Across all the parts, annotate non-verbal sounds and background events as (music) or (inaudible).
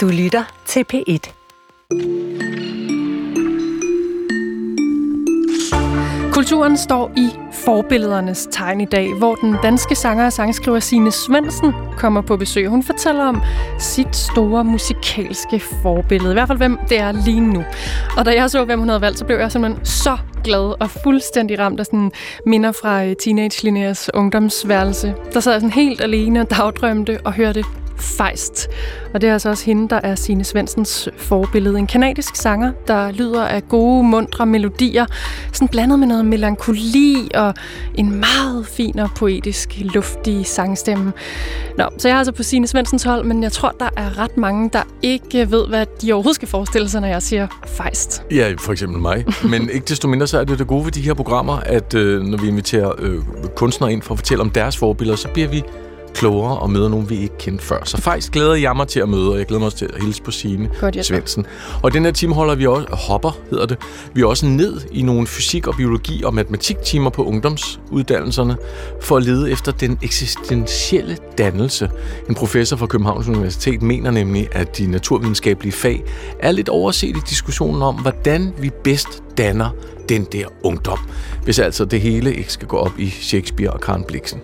Du lytter til P1. Kulturen står i forbilledernes tegn i dag, hvor den danske sanger og sangskriver Sine Svendsen kommer på besøg. Hun fortæller om sit store musikalske forbillede, i hvert fald hvem det er lige nu. Og da jeg så, hvem hun havde valgt, så blev jeg simpelthen så glad og fuldstændig ramt af sådan minder fra øh, Teenage Linneas ungdomsværelse. Der sad jeg sådan helt alene og dagdrømte og hørte Feist. Og det er altså også hende, der er Sine Svensens forbillede. En kanadisk sanger, der lyder af gode, mundre melodier, sådan blandet med noget melankoli og en meget fin og poetisk, luftig sangstemme. Nå, så jeg er altså på Sine Svensens hold, men jeg tror, der er ret mange, der ikke ved, hvad de overhovedet skal forestille sig, når jeg siger Feist. Ja, for eksempel mig. Men ikke desto mindre, så er det det gode ved de her programmer, at øh, når vi inviterer øh, kunstnere ind for at fortælle om deres forbilleder, så bliver vi klogere og møder nogen, vi ikke kendte før. Så faktisk glæder jeg mig til at møde, og jeg glæder mig også til at hilse på Signe Svendsen. Og den her time holder vi også, hopper hedder det, vi er også ned i nogle fysik og biologi og matematiktimer på ungdomsuddannelserne, for at lede efter den eksistentielle dannelse. En professor fra Københavns Universitet mener nemlig, at de naturvidenskabelige fag er lidt overset i diskussionen om, hvordan vi bedst danner den der ungdom, hvis altså det hele ikke skal gå op i Shakespeare og Karen Bliksen.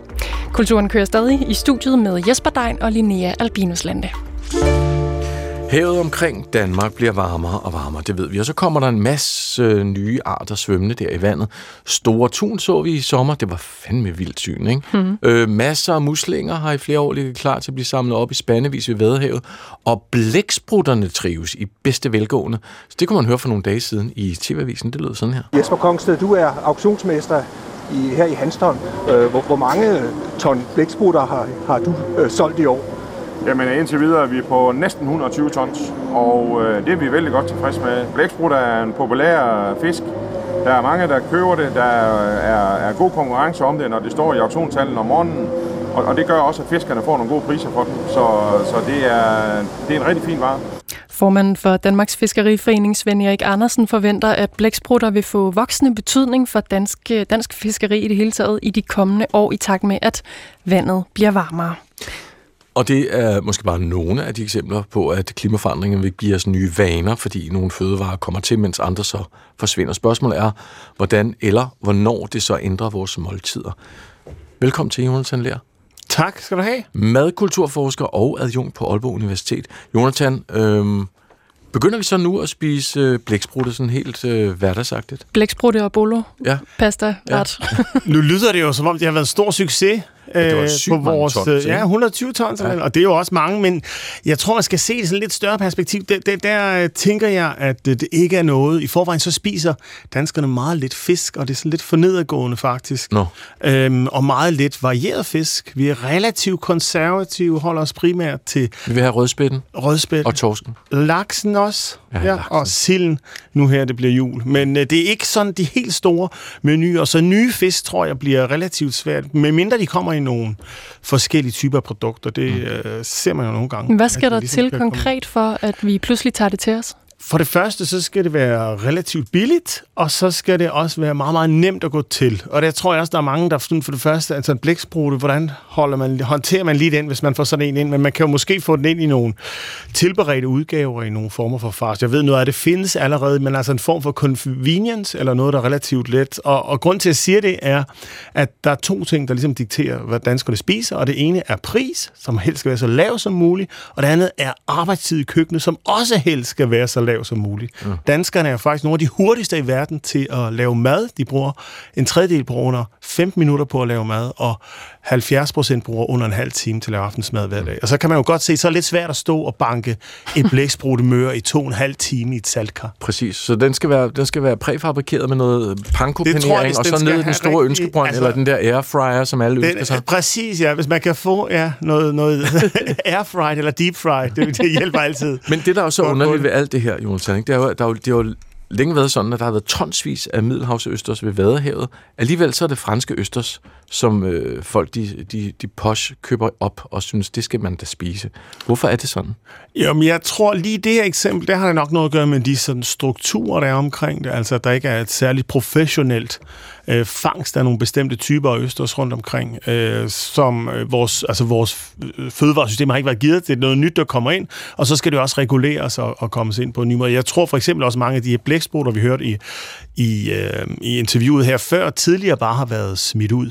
Kulturen kører stadig i studiet med Jesper Dein og Linnea Albinuslande. Havet omkring Danmark bliver varmere og varmere, det ved vi. Og så kommer der en masse øh, nye arter svømmende der i vandet. Store tun så vi i sommer. Det var fandme vildt syn, ikke? Mm. Øh, masser af muslinger har i flere år ligget klar til at blive samlet op i spandevis ved Vadehavet. Og blæksprutterne trives i bedste velgående. Så det kunne man høre for nogle dage siden i TV-avisen. Det lød sådan her. Jesper Kongsted, du er auktionsmester i, her i Hanstholm. Øh, hvor, hvor mange ton blæksprutter har, har du øh, solgt i år? Jamen indtil videre er vi på næsten 120 tons, og øh, det er vi vældig godt tilfredse med. Blæksprut er en populær fisk. Der er mange, der køber det. Der er, er god konkurrence om det, når det står i auktionshallen om morgenen. Og, og det gør også, at fiskerne får nogle gode priser for den. Så, så det, er, det er en rigtig fin vare. Formanden for Danmarks Fiskeriforening, Svend Erik Andersen, forventer, at blæksprutter vil få voksende betydning for dansk, dansk fiskeri i det hele taget i de kommende år, i takt med, at vandet bliver varmere. Og det er måske bare nogle af de eksempler på, at klimaforandringen vil give os nye vaner, fordi nogle fødevarer kommer til, mens andre så forsvinder. Spørgsmålet er, hvordan eller hvornår det så ændrer vores måltider. Velkommen til, Jonathan Lær. Tak skal du have. Madkulturforsker og adjunkt på Aalborg Universitet. Jonathan, øhm, Begynder vi så nu at spise øh, blæksprutte sådan helt øh, hverdagsagtigt? Blæksprutte og bolo? Ja. Pasta, ret. Ja. nu lyder det jo, som om det har været en stor succes det var sygt på vores, tons, ja, 120 tons, ja. og det er jo også mange, men jeg tror, man skal se det i sådan lidt større perspektiv. Der, der, der tænker jeg, at det ikke er noget. I forvejen så spiser danskerne meget lidt fisk, og det er sådan lidt for nedadgående faktisk. No. Øhm, og meget lidt varieret fisk. Vi er relativt konservative, holder os primært til... Vi vil have rødspætten. Rødspætten. Og torsken. Laksen også. Ja, ja laksen. og silden. Nu her, det bliver jul. Men øh, det er ikke sådan de helt store menuer. Så nye fisk, tror jeg, bliver relativt svært. Medmindre de kommer i nogle forskellige typer af produkter. Det mm. øh, ser man jo nogle gange. Hvad skal der ligesom til konkret for, at vi pludselig tager det til os? For det første, så skal det være relativt billigt, og så skal det også være meget, meget nemt at gå til. Og der tror jeg også, der er mange, der for det første, altså en blæksprutte, hvordan holder man, håndterer man lige den, hvis man får sådan en ind? Men man kan jo måske få den ind i nogle tilberedte udgaver i nogle former for fars. Jeg ved, noget af det findes allerede, men altså en form for convenience, eller noget, der er relativt let. Og, og grund til, at jeg siger det, er, at der er to ting, der ligesom dikterer, hvad danskerne spiser, og det ene er pris, som helst skal være så lav som muligt, og det andet er arbejdstid i køkkenet, som også helst skal være så lav som muligt. Ja. Danskerne er faktisk nogle af de hurtigste i verden til at lave mad. De bruger en tredjedel på under 15 minutter på at lave mad, og 70 procent bruger under en halv time til at lave aftensmad hver dag. Og så kan man jo godt se, så er det lidt svært at stå og banke et (laughs) blækspruttemør i to og en halv time i et saltkar. Præcis. Så den skal være, den skal være præfabrikeret med noget panko-panering, og så ned i den store ønskebrønd, altså, eller den der airfryer, som alle ønsker sig. Præcis, ja. Hvis man kan få ja, noget, noget (laughs) (laughs) airfried eller deep fried, det, det hjælper altid. Men det, der er så underligt ved alt det her, Jonathan, det er jo, der er jo, det er jo længe været sådan, at der har været tonsvis af middelhavsøsters ved Vadehavet. Alligevel så er det franske østers, som øh, folk, de, de, de posh køber op og synes, det skal man da spise. Hvorfor er det sådan? Jamen, jeg tror lige det her eksempel, det har nok noget at gøre med de sådan, strukturer, der er omkring det. Altså, at der ikke er et særligt professionelt øh, fangst af nogle bestemte typer af østers rundt omkring, øh, som øh, vores, altså vores øh, fødevaresystem har ikke været givet. Det er noget nyt, der kommer ind, og så skal det også reguleres og, og kommes ind på en ny måde. Jeg tror for eksempel også mange af de her blæksprutter, vi hørte i, i, øh, i interviewet her før, tidligere bare har været smidt ud.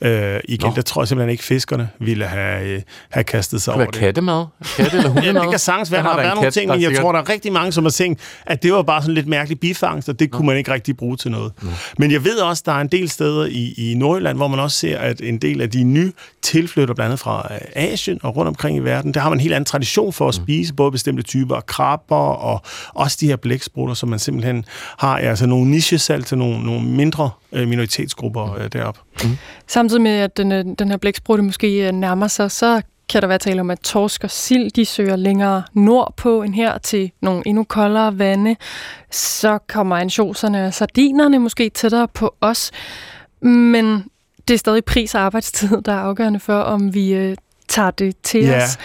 Øh, igen, Nå. der tror jeg simpelthen ikke, fiskerne ville have, øh, have kastet sig over det. kattemad? Katte eller (laughs) hundemad? ja, det kan sagtens være. Der, der har været nogle ting, men jeg sikkert... tror, der er rigtig mange, som har tænkt, at det var bare sådan lidt mærkelig bifangst, og det kunne man ikke rigtig bruge til noget. Nå. Men jeg ved også, der er en del steder i, i Nordjylland, hvor man også ser, at en del af de nye tilflytter, blandt andet fra øh, Asien og rundt omkring i verden, der har man en helt anden tradition for at mm. spise, både bestemte typer af krabber og også de her blæksprutter, som man simpelthen har altså nogle nichesalt til nogle, nogle mindre øh, minoritetsgrupper øh, deroppe. Mm. Samtidig med, at den, øh, den her blæksprutte måske øh, nærmer sig, så kan der være tale om, at torsk og sild, de søger længere nordpå end her til nogle endnu koldere vande. Så kommer ansjoserne og sardinerne måske tættere på os. Men det er stadig pris og arbejdstid, der er afgørende for, om vi øh, tager det til yeah. os.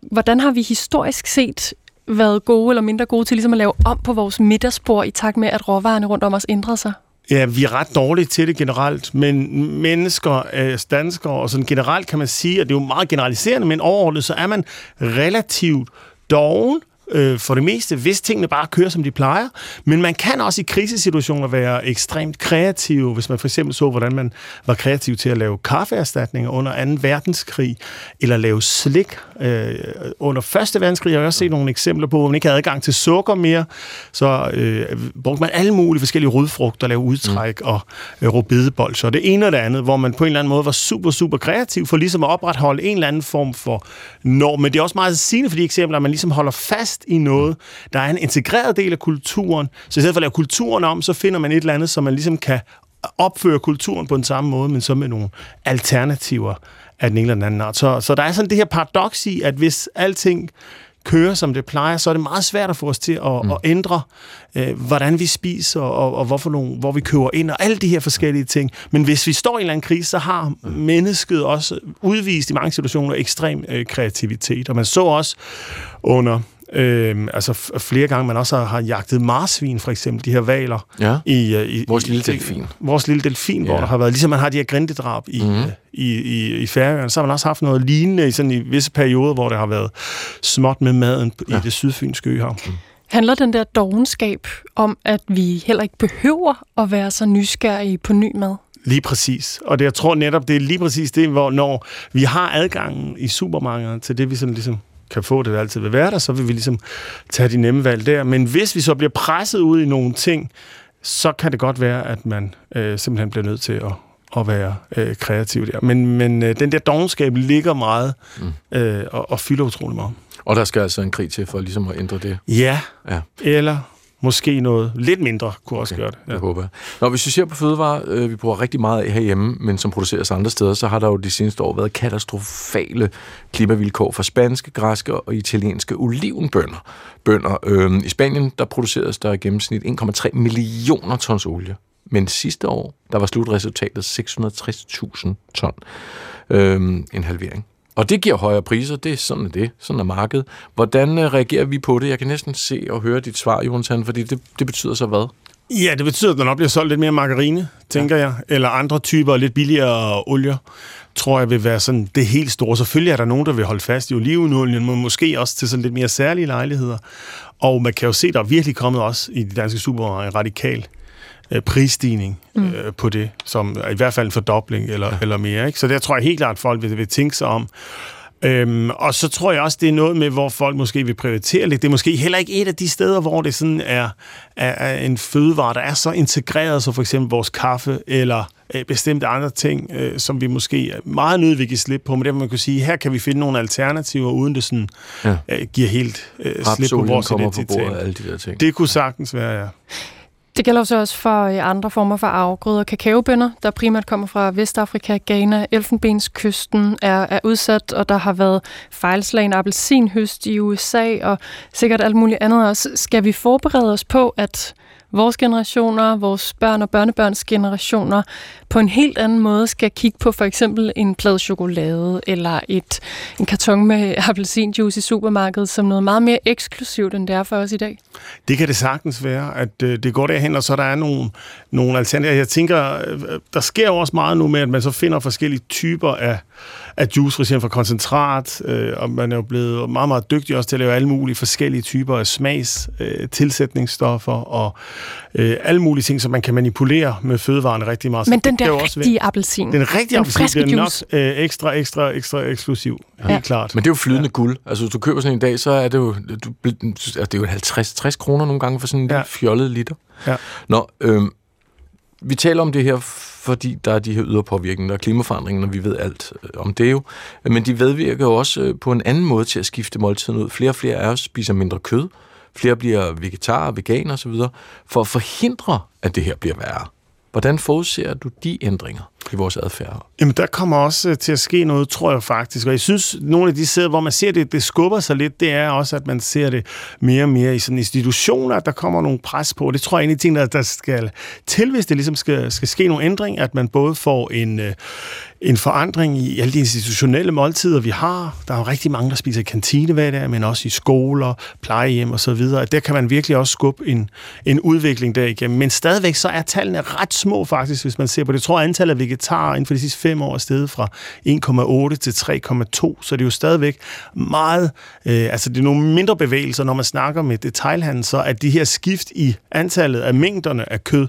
Hvordan har vi historisk set været gode eller mindre gode til ligesom at lave om på vores middagsbord i takt med, at råvarerne rundt om os ændrer sig? Ja, vi er ret dårlige til det generelt, men mennesker, øh, danskere og sådan generelt kan man sige, at det er jo meget generaliserende, men overordnet så er man relativt doven øh, for det meste, hvis tingene bare kører, som de plejer. Men man kan også i krisesituationer være ekstremt kreativ, hvis man for eksempel så, hvordan man var kreativ til at lave kaffeerstatninger under 2. verdenskrig, eller lave slik øh, under 1. verdenskrig. Jeg har også set nogle eksempler på, hvor man ikke havde adgang til sukker mere, så øh, brugte man alle mulige forskellige rødfrugter, lave udtræk mm. og øh, rødbedebolser. Det ene og det andet, hvor man på en eller anden måde var super, super kreativ for ligesom at opretholde en eller anden form for norm. Men det er også meget sigende for de eksempler, at man ligesom holder fast fast i noget, der er en integreret del af kulturen. Så i stedet for at lave kulturen om, så finder man et eller andet, som man ligesom kan opføre kulturen på den samme måde, men så med nogle alternativer af den ene eller anden art. Så, så der er sådan det her paradoks i, at hvis alting kører, som det plejer, så er det meget svært at få os til at, mm. at ændre, øh, hvordan vi spiser, og, og hvorfor nogle, hvor vi køber ind, og alle de her forskellige ting. Men hvis vi står i en eller anden krise, så har mennesket også udvist i mange situationer ekstrem øh, kreativitet. Og man så også under Øh, altså flere gange, man også har, har jagtet marsvin, for eksempel, de her valer. Ja. I, uh, i, vores lille delfin. Vores lille delfin, ja. hvor der har været, ligesom man har de her grindedrab i, mm. i, i, i Færøerne, så har man også haft noget lignende i, sådan, i visse perioder, hvor det har været småt med maden ja. i det sydfynske øhav. Mm. Handler den der dogenskab om, at vi heller ikke behøver at være så nysgerrige på ny mad? Lige præcis. Og det, jeg tror netop, det er lige præcis det, hvor når vi har adgangen i supermarkedet til det, vi sådan ligesom kan få, det altid vil være der, så vil vi ligesom tage de nemme valg der. Men hvis vi så bliver presset ud i nogle ting, så kan det godt være, at man øh, simpelthen bliver nødt til at, at være øh, kreativ der. Men, men øh, den der dogenskab ligger meget mm. øh, og, og fylder utrolig meget. Og der skal altså en krig til for ligesom at ændre det? Ja, ja. eller Måske noget lidt mindre kunne okay, også gøre det. Ja. Det håber jeg. Når hvis vi ser på fødevarer, øh, vi bruger rigtig meget af herhjemme, men som produceres andre steder, så har der jo de seneste år været katastrofale klimavilkår for spanske, græske og italienske olivenbønder. Bønder. Øh, I Spanien, der produceres der i gennemsnit 1,3 millioner tons olie. Men sidste år, der var slutresultatet 660.000 ton. Øh, en halvering. Og det giver højere priser, det er sådan er det, sådan er markedet. Hvordan øh, reagerer vi på det? Jeg kan næsten se og høre dit svar, Jonathan, fordi det, det betyder så hvad? Ja, det betyder, at der nok bliver solgt lidt mere margarine, tænker ja. jeg, eller andre typer lidt billigere olier, tror jeg vil være sådan det helt store. Selvfølgelig er der nogen, der vil holde fast i olivenolien, men måske også til sådan lidt mere særlige lejligheder. Og man kan jo se, der er virkelig kommet også i de danske supermarkeder en radikal øh, prisstigning mm. øh, på det, som i hvert fald en fordobling eller, ja. eller mere. Ikke? Så der tror jeg helt klart, at folk vil, vil tænke sig om. Øhm, og så tror jeg også, det er noget med, hvor folk måske vil prioritere lidt. Det er måske heller ikke et af de steder, hvor det sådan er, er, er en fødevare, der er så integreret, så for eksempel vores kaffe eller øh, bestemte andre ting, øh, som vi måske er meget nødt vil slippe på. Men det man kan sige, her kan vi finde nogle alternativer, uden det sådan ja. øh, giver helt øh, slip på vores identitet. På bordet, alle de der ting. Det kunne sagtens være, ja. Det gælder så også for øh, andre former for afgrøder. Kakaobønner, der primært kommer fra Vestafrika, Ghana, Elfenbenskysten, er, er udsat, og der har været fejlslagen appelsinhøst i USA, og sikkert alt muligt andet også. Skal vi forberede os på, at vores generationer, vores børn og børnebørns generationer, på en helt anden måde skal kigge på for eksempel en plade chokolade eller et, en karton med (laughs) appelsinjuice i supermarkedet som noget meget mere eksklusivt, end det er for os i dag? Det kan det sagtens være, at øh, det går derhen, og så der er nogle, nogle alternativer. Jeg tænker, øh, der sker jo også meget nu med, at man så finder forskellige typer af, af juice, for eksempel fra koncentrat, øh, og man er jo blevet meget, meget dygtig også til at lave alle mulige forskellige typer af smags, øh, tilsætningsstoffer og øh, alle mulige ting, som man kan manipulere med fødevarene rigtig meget. Men den der rigtige appelsin. Den rigtige appelsin er nok øh, ekstra, ekstra, ekstra eksklusiv. Ja. Helt klart. Men det er jo flydende ja. guld. Altså, hvis du køber sådan en dag, så er det jo, du, altså, det er jo 50-60 kroner nogle gange for sådan en ja. fjollet liter. Ja. Nå, øh, vi taler om det her, fordi der er de her yderpåvirkninger, der er klimaforandringen, og vi ved alt øh, om det jo. Men de vedvirker jo også øh, på en anden måde til at skifte måltiden ud. Flere og flere af os spiser mindre kød, flere bliver vegetarer, veganer osv., for at forhindre, at det her bliver værre. Hvordan forudser du de ændringer? I vores adfærd? Jamen, der kommer også øh, til at ske noget, tror jeg faktisk. Og jeg synes, nogle af de steder, hvor man ser det, det skubber sig lidt, det er også, at man ser det mere og mere i sådan institutioner, at der kommer nogle pres på. Det tror jeg er en af de ting, der skal til, hvis det ligesom skal, skal ske nogle ændring, at man både får en, øh, en forandring i alle de institutionelle måltider, vi har. Der er jo rigtig mange, der spiser i kantine hver dag, men også i skoler, plejehjem og så videre. Der kan man virkelig også skubbe en, en udvikling derigennem. Men stadigvæk så er tallene ret små faktisk, hvis man ser på det. Jeg tror, antallet af vegetarer inden for de sidste fem år er steget fra 1,8 til 3,2, så det er jo stadigvæk meget, øh, altså det er nogle mindre bevægelser, når man snakker med detailhandel, så at de her skift i antallet af mængderne af kød,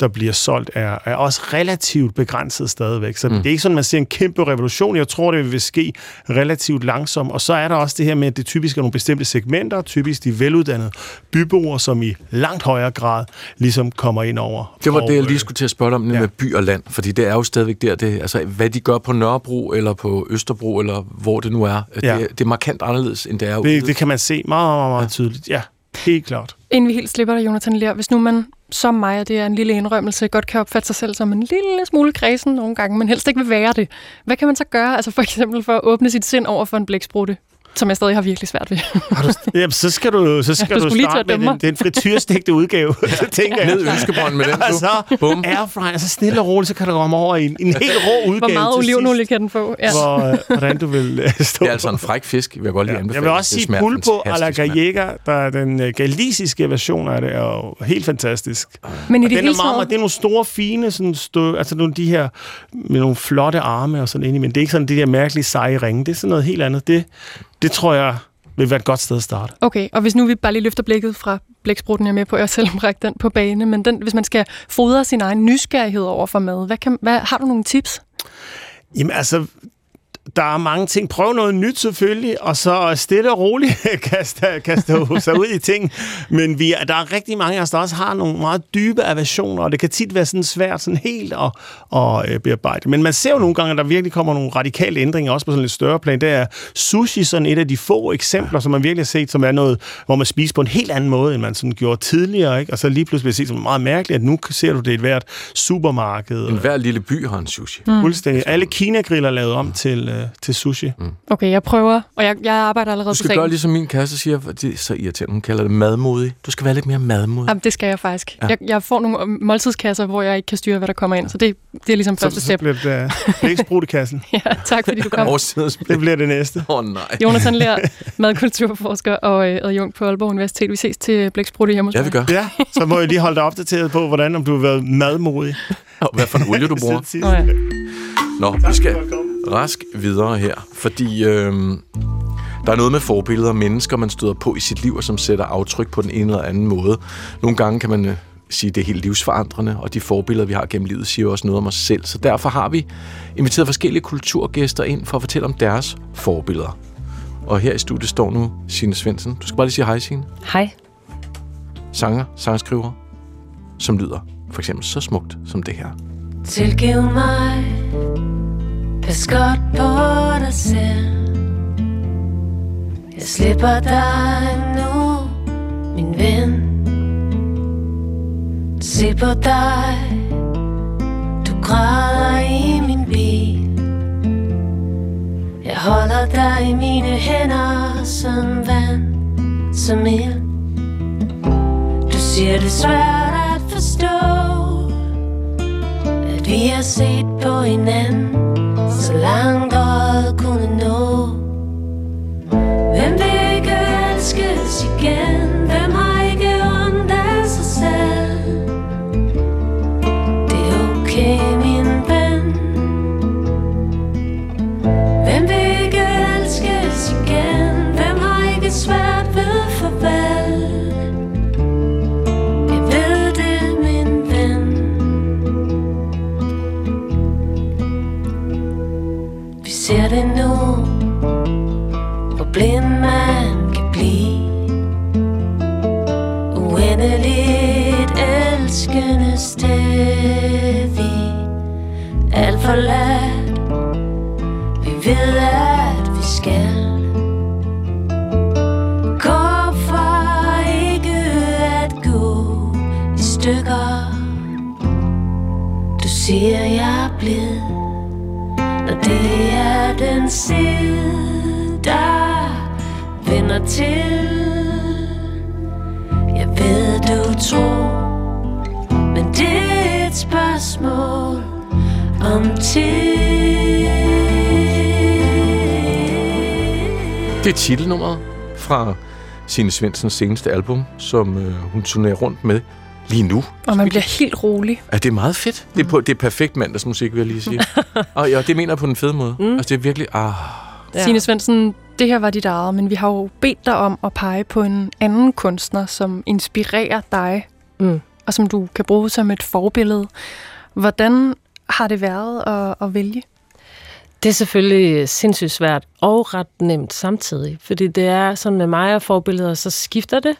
der bliver solgt, er, er også relativt begrænset stadigvæk. Så mm. det er ikke sådan, man ser en kæmpe revolution. Jeg tror, det vil ske relativt langsomt. Og så er der også det her med, at det typisk er nogle bestemte segmenter, typisk de veluddannede byboere, som i langt højere grad ligesom kommer ind over. Det var og, det, jeg lige skulle til at spørge om, ja. med by og land, fordi det er jo stadigvæk der, det, altså hvad de gør på Nørrebro eller på Østerbro, eller hvor det nu er, ja. det, det er markant anderledes, end det er det, det kan man se meget, meget, meget tydeligt, ja. Helt klart. Inden vi helt slipper dig, Jonathan Lær, hvis nu man som mig, og det er en lille indrømmelse, godt kan opfatte sig selv som en lille smule kredsen nogle gange, men helst ikke vil være det. Hvad kan man så gøre, altså for eksempel for at åbne sit sind over for en blæksprutte? Som jeg stadig har virkelig svært ved. har du, (laughs) jamen, så skal du, så skal du, du starte med den, den frityrstegte udgave. ja. (laughs) så tænker jeg. Ned ønskebånd med den, du. Og så Bum. airfryer, så stille og roligt, så kan du komme over i en, en helt rå udgave Hvor meget olivenolie kan den få? Ja. Hvor, uh, hvordan du vil uh, stå Det er altså en fræk fisk, vil jeg godt lige anbefale. Jeg vil også sige pulpo a la gallega, der er den uh, galisiske version af det, er jo helt fantastisk. Men i det den er meget, meget, det er nogle store, fine, sådan stø, altså nogle de her, med nogle flotte arme og sådan ind men det er ikke sådan det der mærkelige seje ringe, det er sådan noget helt andet. Det, det tror jeg vil være et godt sted at starte. Okay, og hvis nu vi bare lige løfter blikket fra blæksprutten, jeg er med på, at jeg selv den på bane, men den, hvis man skal fodre sin egen nysgerrighed over for mad, hvad kan, hvad, har du nogle tips? Jamen altså, der er mange ting. Prøv noget nyt selvfølgelig, og så stille og roligt (laughs) kaste, kaste sig ud i ting. Men vi, der er rigtig mange af os, der også har nogle meget dybe aversioner, og det kan tit være sådan svært sådan helt at, at øh, bearbejde. Men man ser jo nogle gange, at der virkelig kommer nogle radikale ændringer, også på sådan en lidt større plan. Der er sushi sådan et af de få eksempler, som man virkelig har set, som er noget, hvor man spiser på en helt anden måde, end man sådan gjorde tidligere. Ikke? Og så lige pludselig set som meget mærkeligt, at nu ser du det i et hvert supermarked. En hver lille by har en sushi. Mm. Fuldstændig. Alle kinagriller er lavet om til øh, til sushi. Mm. Okay, jeg prøver, og jeg, jeg arbejder allerede på Du skal gøre ligesom min kæreste siger, for det er så irriterende. Hun kalder det madmodig. Du skal være lidt mere madmodig. Jamen, det skal jeg faktisk. Ja. Jeg, jeg får nogle måltidskasser, hvor jeg ikke kan styre, hvad der kommer ind, så det, det er ligesom første step. Så bliver det uh, kassen. (laughs) ja, tak fordi du kom. det bliver det næste. Åh oh, nej. Jonathan Lær, madkulturforsker og øh, adjunkt på Aalborg Universitet. Vi ses til Blæksprutte hjemme hos Ja, vi gør. Ja, så må jeg lige holde dig opdateret på, hvordan om du har været madmodig. Og hvad for en olie du (laughs) bruger. Nå, ja. Nå, vi skal rask videre her, fordi øh, der er noget med forbilleder og mennesker, man støder på i sit liv, og som sætter aftryk på den ene eller anden måde. Nogle gange kan man øh, sige, at det er helt livsforandrende, og de forbilleder, vi har gennem livet, siger også noget om os selv. Så derfor har vi inviteret forskellige kulturgæster ind for at fortælle om deres forbilleder. Og her i studiet står nu Signe Svendsen. Du skal bare lige sige hej, Signe. Hej. Sanger, sangskriver, som lyder for eksempel så smukt som det her. Tilgiv mig Pas godt på dig selv. Jeg slipper dig nu, min ven. Se på dig. Du græder i min bil. Jeg holder dig i mine hænder Som vand, som ild. Du siger det svært at forstå At vi har set på hinanden. Så vender til Jeg ved du tror Men det er et spørgsmål om tid Det er titelnummeret fra Signe Svendsens seneste album, som øh, hun turnerer rundt med lige nu. Og man bliver helt rolig. Ja, det er meget fedt. Det er, på, det er perfekt mandagsmusik, vil jeg lige sige. (laughs) og ja, det mener jeg på den fede måde. Mm. Altså, det er virkelig... Ah, Ja. Signe Svendsen, det her var dit eget, men vi har jo bedt dig om at pege på en anden kunstner, som inspirerer dig, Mm. og som du kan bruge som et forbillede. Hvordan har det været at, at vælge? Det er selvfølgelig sindssygt svært og ret nemt samtidig, fordi det er sådan med mig og forbilleder, så skifter det.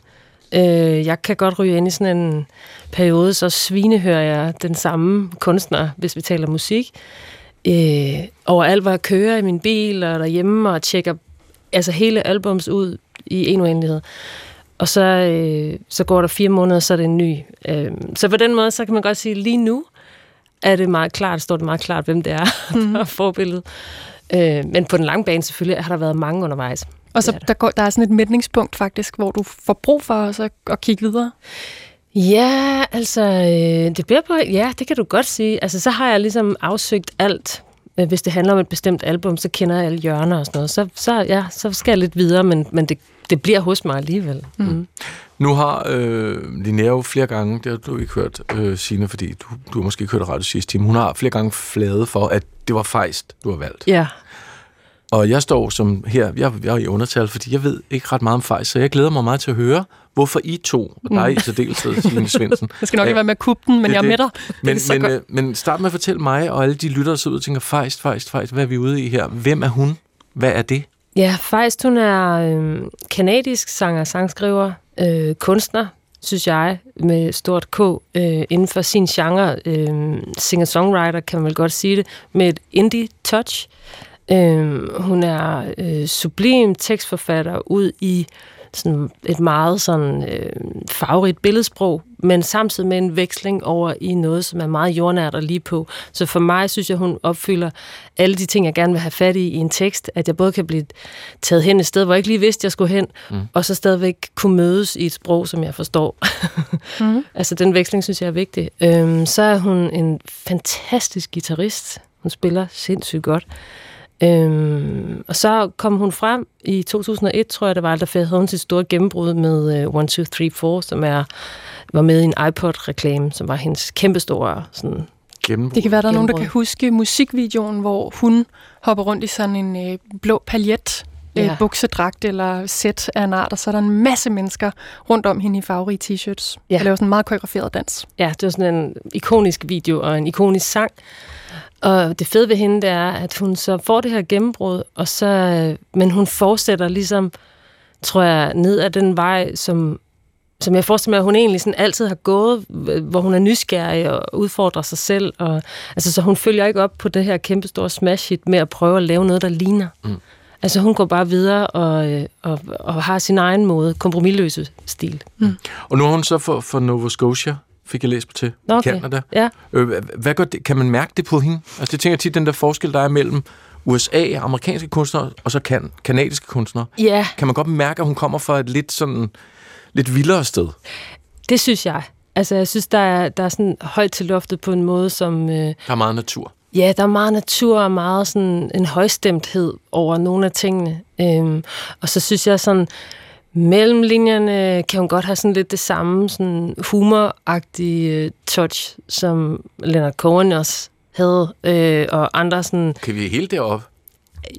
Øh, jeg kan godt ryge ind i sådan en periode, så svinehører jeg den samme kunstner, hvis vi taler musik. Øh, overalt, hvor jeg kører i min bil og derhjemme og tjekker altså hele albums ud i en uendelighed. Og så, øh, så går der fire måneder, så er det en ny. Øh, så på den måde, så kan man godt sige, lige nu er det meget klart, står det meget klart, hvem det er, (laughs) der er forbilledet. Øh, men på den lange bane selvfølgelig har der været mange undervejs. Og så er der. der, går, der er sådan et mætningspunkt faktisk, hvor du får brug for også at, at kigge videre. Ja, altså, øh, det bliver på, ja, det kan du godt sige. Altså, så har jeg ligesom afsøgt alt. Øh, Hvis det handler om et bestemt album, så kender jeg alle hjørner og sådan noget. Så, så, ja, så skal jeg lidt videre, men, men det, det bliver hos mig alligevel. Mm. Nu har øh, Linnea jo flere gange, det har du ikke hørt, øh, Signe, fordi du, du har måske ikke hørt radio sidste time, hun har flere gange fladet for, at det var fejst, du har valgt. Ja, Og jeg står som her, jeg, jeg er i undertal, fordi jeg ved ikke ret meget om fejst, så jeg glæder mig meget til at høre, hvorfor I to, og dig i særdeleshed, Signe Svendsen. (laughs) Jeg skal nok ikke være med at kubbe den, men det jeg er med dig. Men, men, øh, men start med at fortælle mig, og alle de lyttere, der sidder ud og tænker, fejst, fejst, fejst, hvad er vi ude i her? Hvem er hun? Hvad er det? Ja, faktisk hun er øh, kanadisk sanger, sangskriver, øh, kunstner, synes jeg, med stort K, øh, inden for sin genre. Øh, Singer-songwriter, kan man vel godt sige det, med et indie-touch. Øh, hun er øh, sublim tekstforfatter ud i sådan et meget sådan øh, farverigt billedsprog, men samtidig med en veksling over i noget, som er meget jordnært og lige på. Så for mig synes jeg, hun opfylder alle de ting, jeg gerne vil have fat i i en tekst, at jeg både kan blive taget hen et sted, hvor jeg ikke lige vidste, jeg skulle hen, mm. og så stadigvæk kunne mødes i et sprog, som jeg forstår. mm. (laughs) Altså den veksling synes jeg er vigtig. Øhm, så er hun en fantastisk guitarist. Hun spiller sindssygt godt. Øhm, og så kom hun frem i 2001, tror jeg det var, der havde hun sit store gennembrud med uh, 1, 2, 3, 4, som er, var med i en iPod-reklame, som var hendes kæmpestore sådan, Gennembrud. Det kan være, der er nogen, der kan huske musikvideoen, hvor hun hopper rundt i sådan en øh, blå paljet, øh, Ja. buksedragt eller sæt af en art, og så er der en masse mennesker rundt om hende i farverige t-shirts. Ja. Og laver sådan en meget koreograferet dans. Ja, det var sådan en ikonisk video og en ikonisk sang. Og det fede ved hende, det er, at hun så får det her gennembrud, og så, men hun fortsætter ligesom, tror jeg, ned ad den vej, som, som jeg forestiller mig, at hun egentlig sådan altid har gået, hvor hun er nysgerrig og udfordrer sig selv. Og, altså, så hun følger ikke op på det her kæmpestore smash hit med at prøve at lave noget, der ligner. Mm. Altså hun går bare videre og, øh, og, og har sin egen måde, kompromilløse stil. Og nu har hun så for, for Nova Scotia, fik jeg læst på til, Nå, i okay. Canada. Ja. Øh, hva- hvad gør det? Kan man mærke det på hende? Altså, det tænker jeg tit, den der forskel, der er mellem USA, amerikanske kunstnere, og så kan, kanadiske kunstnere. Ja, Kan man godt mærke, at hun kommer fra et lidt sådan lidt vildere sted? Det synes jeg. Altså, jeg synes, der er, der er sådan højt til loftet på en måde, som... Øh, Der er meget natur. Ja, der er meget natur og meget sådan en højstemthed over nogle af tingene. Øhm, og så synes jeg sådan, mellem linjerne kan hun godt have sådan lidt det samme sådan humoragtige øh, touch, som Leonard Cohen også havde, øh, og andre sådan... Kan vi helt derop?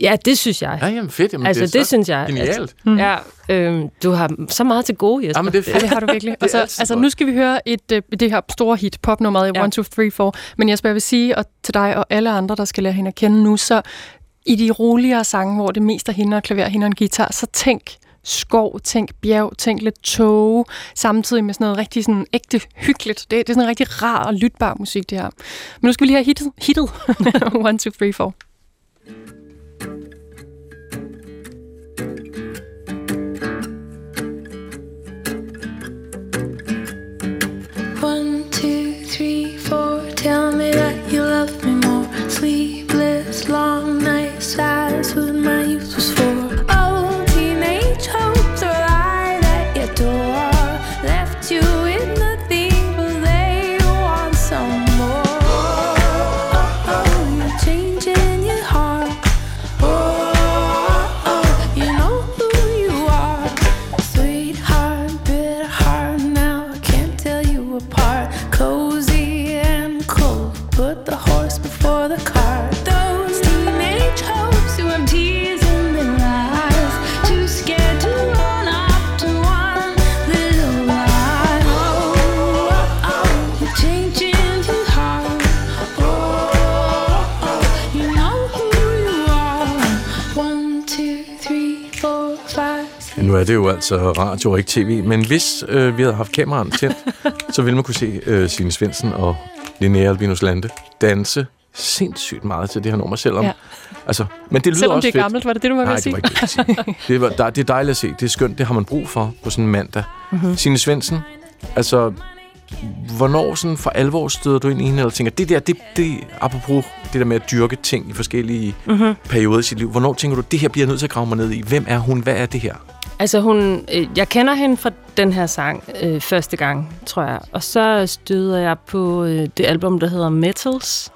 Ja, det synes jeg. Ja, jamen fedt. Jamen, altså, det, det, er det så synes jeg. Genialt. Altså, ja, øh, du har så meget til gode, Jesper. Ja, men det er Ja, fedt. det har du virkelig. Og (laughs) Det så, altså, godt. nu skal vi høre et, øh, det her store hit, popnummeret i Ja. 1, 2, 3, 4. Men Jesper, jeg vil sige og til dig og alle andre, der skal lære hende at kende nu, så i de roligere sange, hvor det mest er hende og klaver, hende og en guitar, så tænk skov, tænk bjerg, tænk lidt tåge, samtidig med sådan noget rigtig sådan ægte hyggeligt. Det, det er sådan en rigtig rar og lytbar musik, det her. Men nu skal vi lige have hittet, hittet. 1, 2, 3, 4. One, two, three, four. Tell me that you love me more. Sleepless, long nights. eyes with my youth Nu er det jo altså radio og ikke tv, men hvis øh, vi havde haft kameraen tændt, (laughs) så ville man kunne se øh, Signe Svendsen og Linnea Albinus Lande danse sindssygt meget til det her nummer, selvom... Ja. Altså, men det lyder Selvom også det er fedt. gammelt, var det det, du var ved Nej, at det sige? var ikke det, jeg ville sige. det, var, der, det er dejligt at se. Det er skønt. Det har man brug for på sådan en mandag. Mhm. Mm-hmm. Signe Svendsen, altså, hvornår sådan for alvor støder du ind i hende, eller tænker, det der, det, det, apropos det der med at dyrke ting i forskellige Mhm. mm-hmm. perioder i sit liv, hvornår tænker du, det her bliver jeg nødt til at grave mig ned i? Hvem er hun? Hvad er det her? Altså hun, øh, jeg kender hende fra den her sang øh, første gang, tror jeg. Og så støder jeg på øh, det album, der hedder Metals,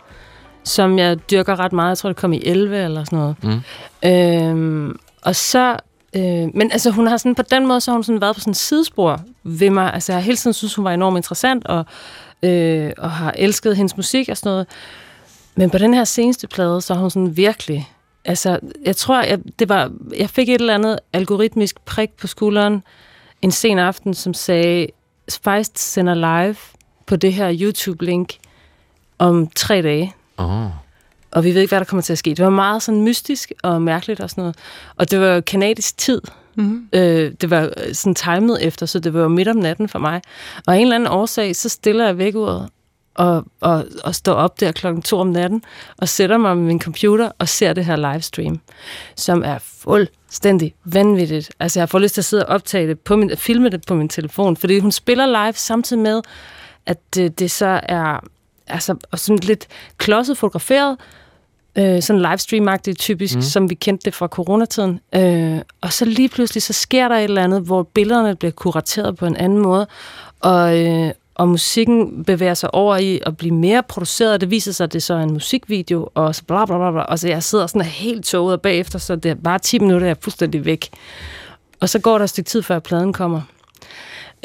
som jeg dyrker ret meget. Jeg tror, det kom i 11 eller sådan noget. Mm. Øhm, og så... Øh, men altså, hun har sådan, på den måde, så har hun sådan været på sådan et sidespor ved mig. Altså, jeg har hele tiden synes, hun var enormt interessant, og, øh, og har elsket hendes musik og sådan noget. Men på den her seneste plade, så har hun sådan virkelig... Altså, jeg tror, jeg, det var, jeg fik et eller andet algoritmisk prik på skulderen en sen aften, som sagde, Spice sender live på det her YouTube-link om tre dage. Oh. Og vi ved ikke, hvad der kommer til at ske. Det var meget sådan mystisk og mærkeligt og sådan noget. Og det var kanadisk tid. Mm. Øh, det var øh, sådan timet efter, så det var midt om natten for mig. Og af en eller anden årsag, så stiller jeg vækkeuret og, og, og står op der klokken to om natten og sætter mig med min computer og ser det her livestream, som er fuldstændig vanvittigt. Altså, jeg får lyst til at sidde og optage det på min, filme det på min telefon, fordi hun spiller live samtidig med, at det, det så er altså, og sådan lidt klodset fotograferet, øh, sådan livestream-agtigt typisk, mm. som vi kendte det fra coronatiden. Øh, og så lige pludselig, så sker der et eller andet, hvor billederne bliver kurateret på en anden måde, og, øh, og musikken bevæger sig over i at blive mere produceret. Det viser sig, at det så er en musikvideo, og så bla bla bla. bla. Og så jeg sidder sådan helt toget, og bagefter, så det er bare 10 minutter, jeg er fuldstændig væk. Og så går der et stykke tid, før pladen kommer.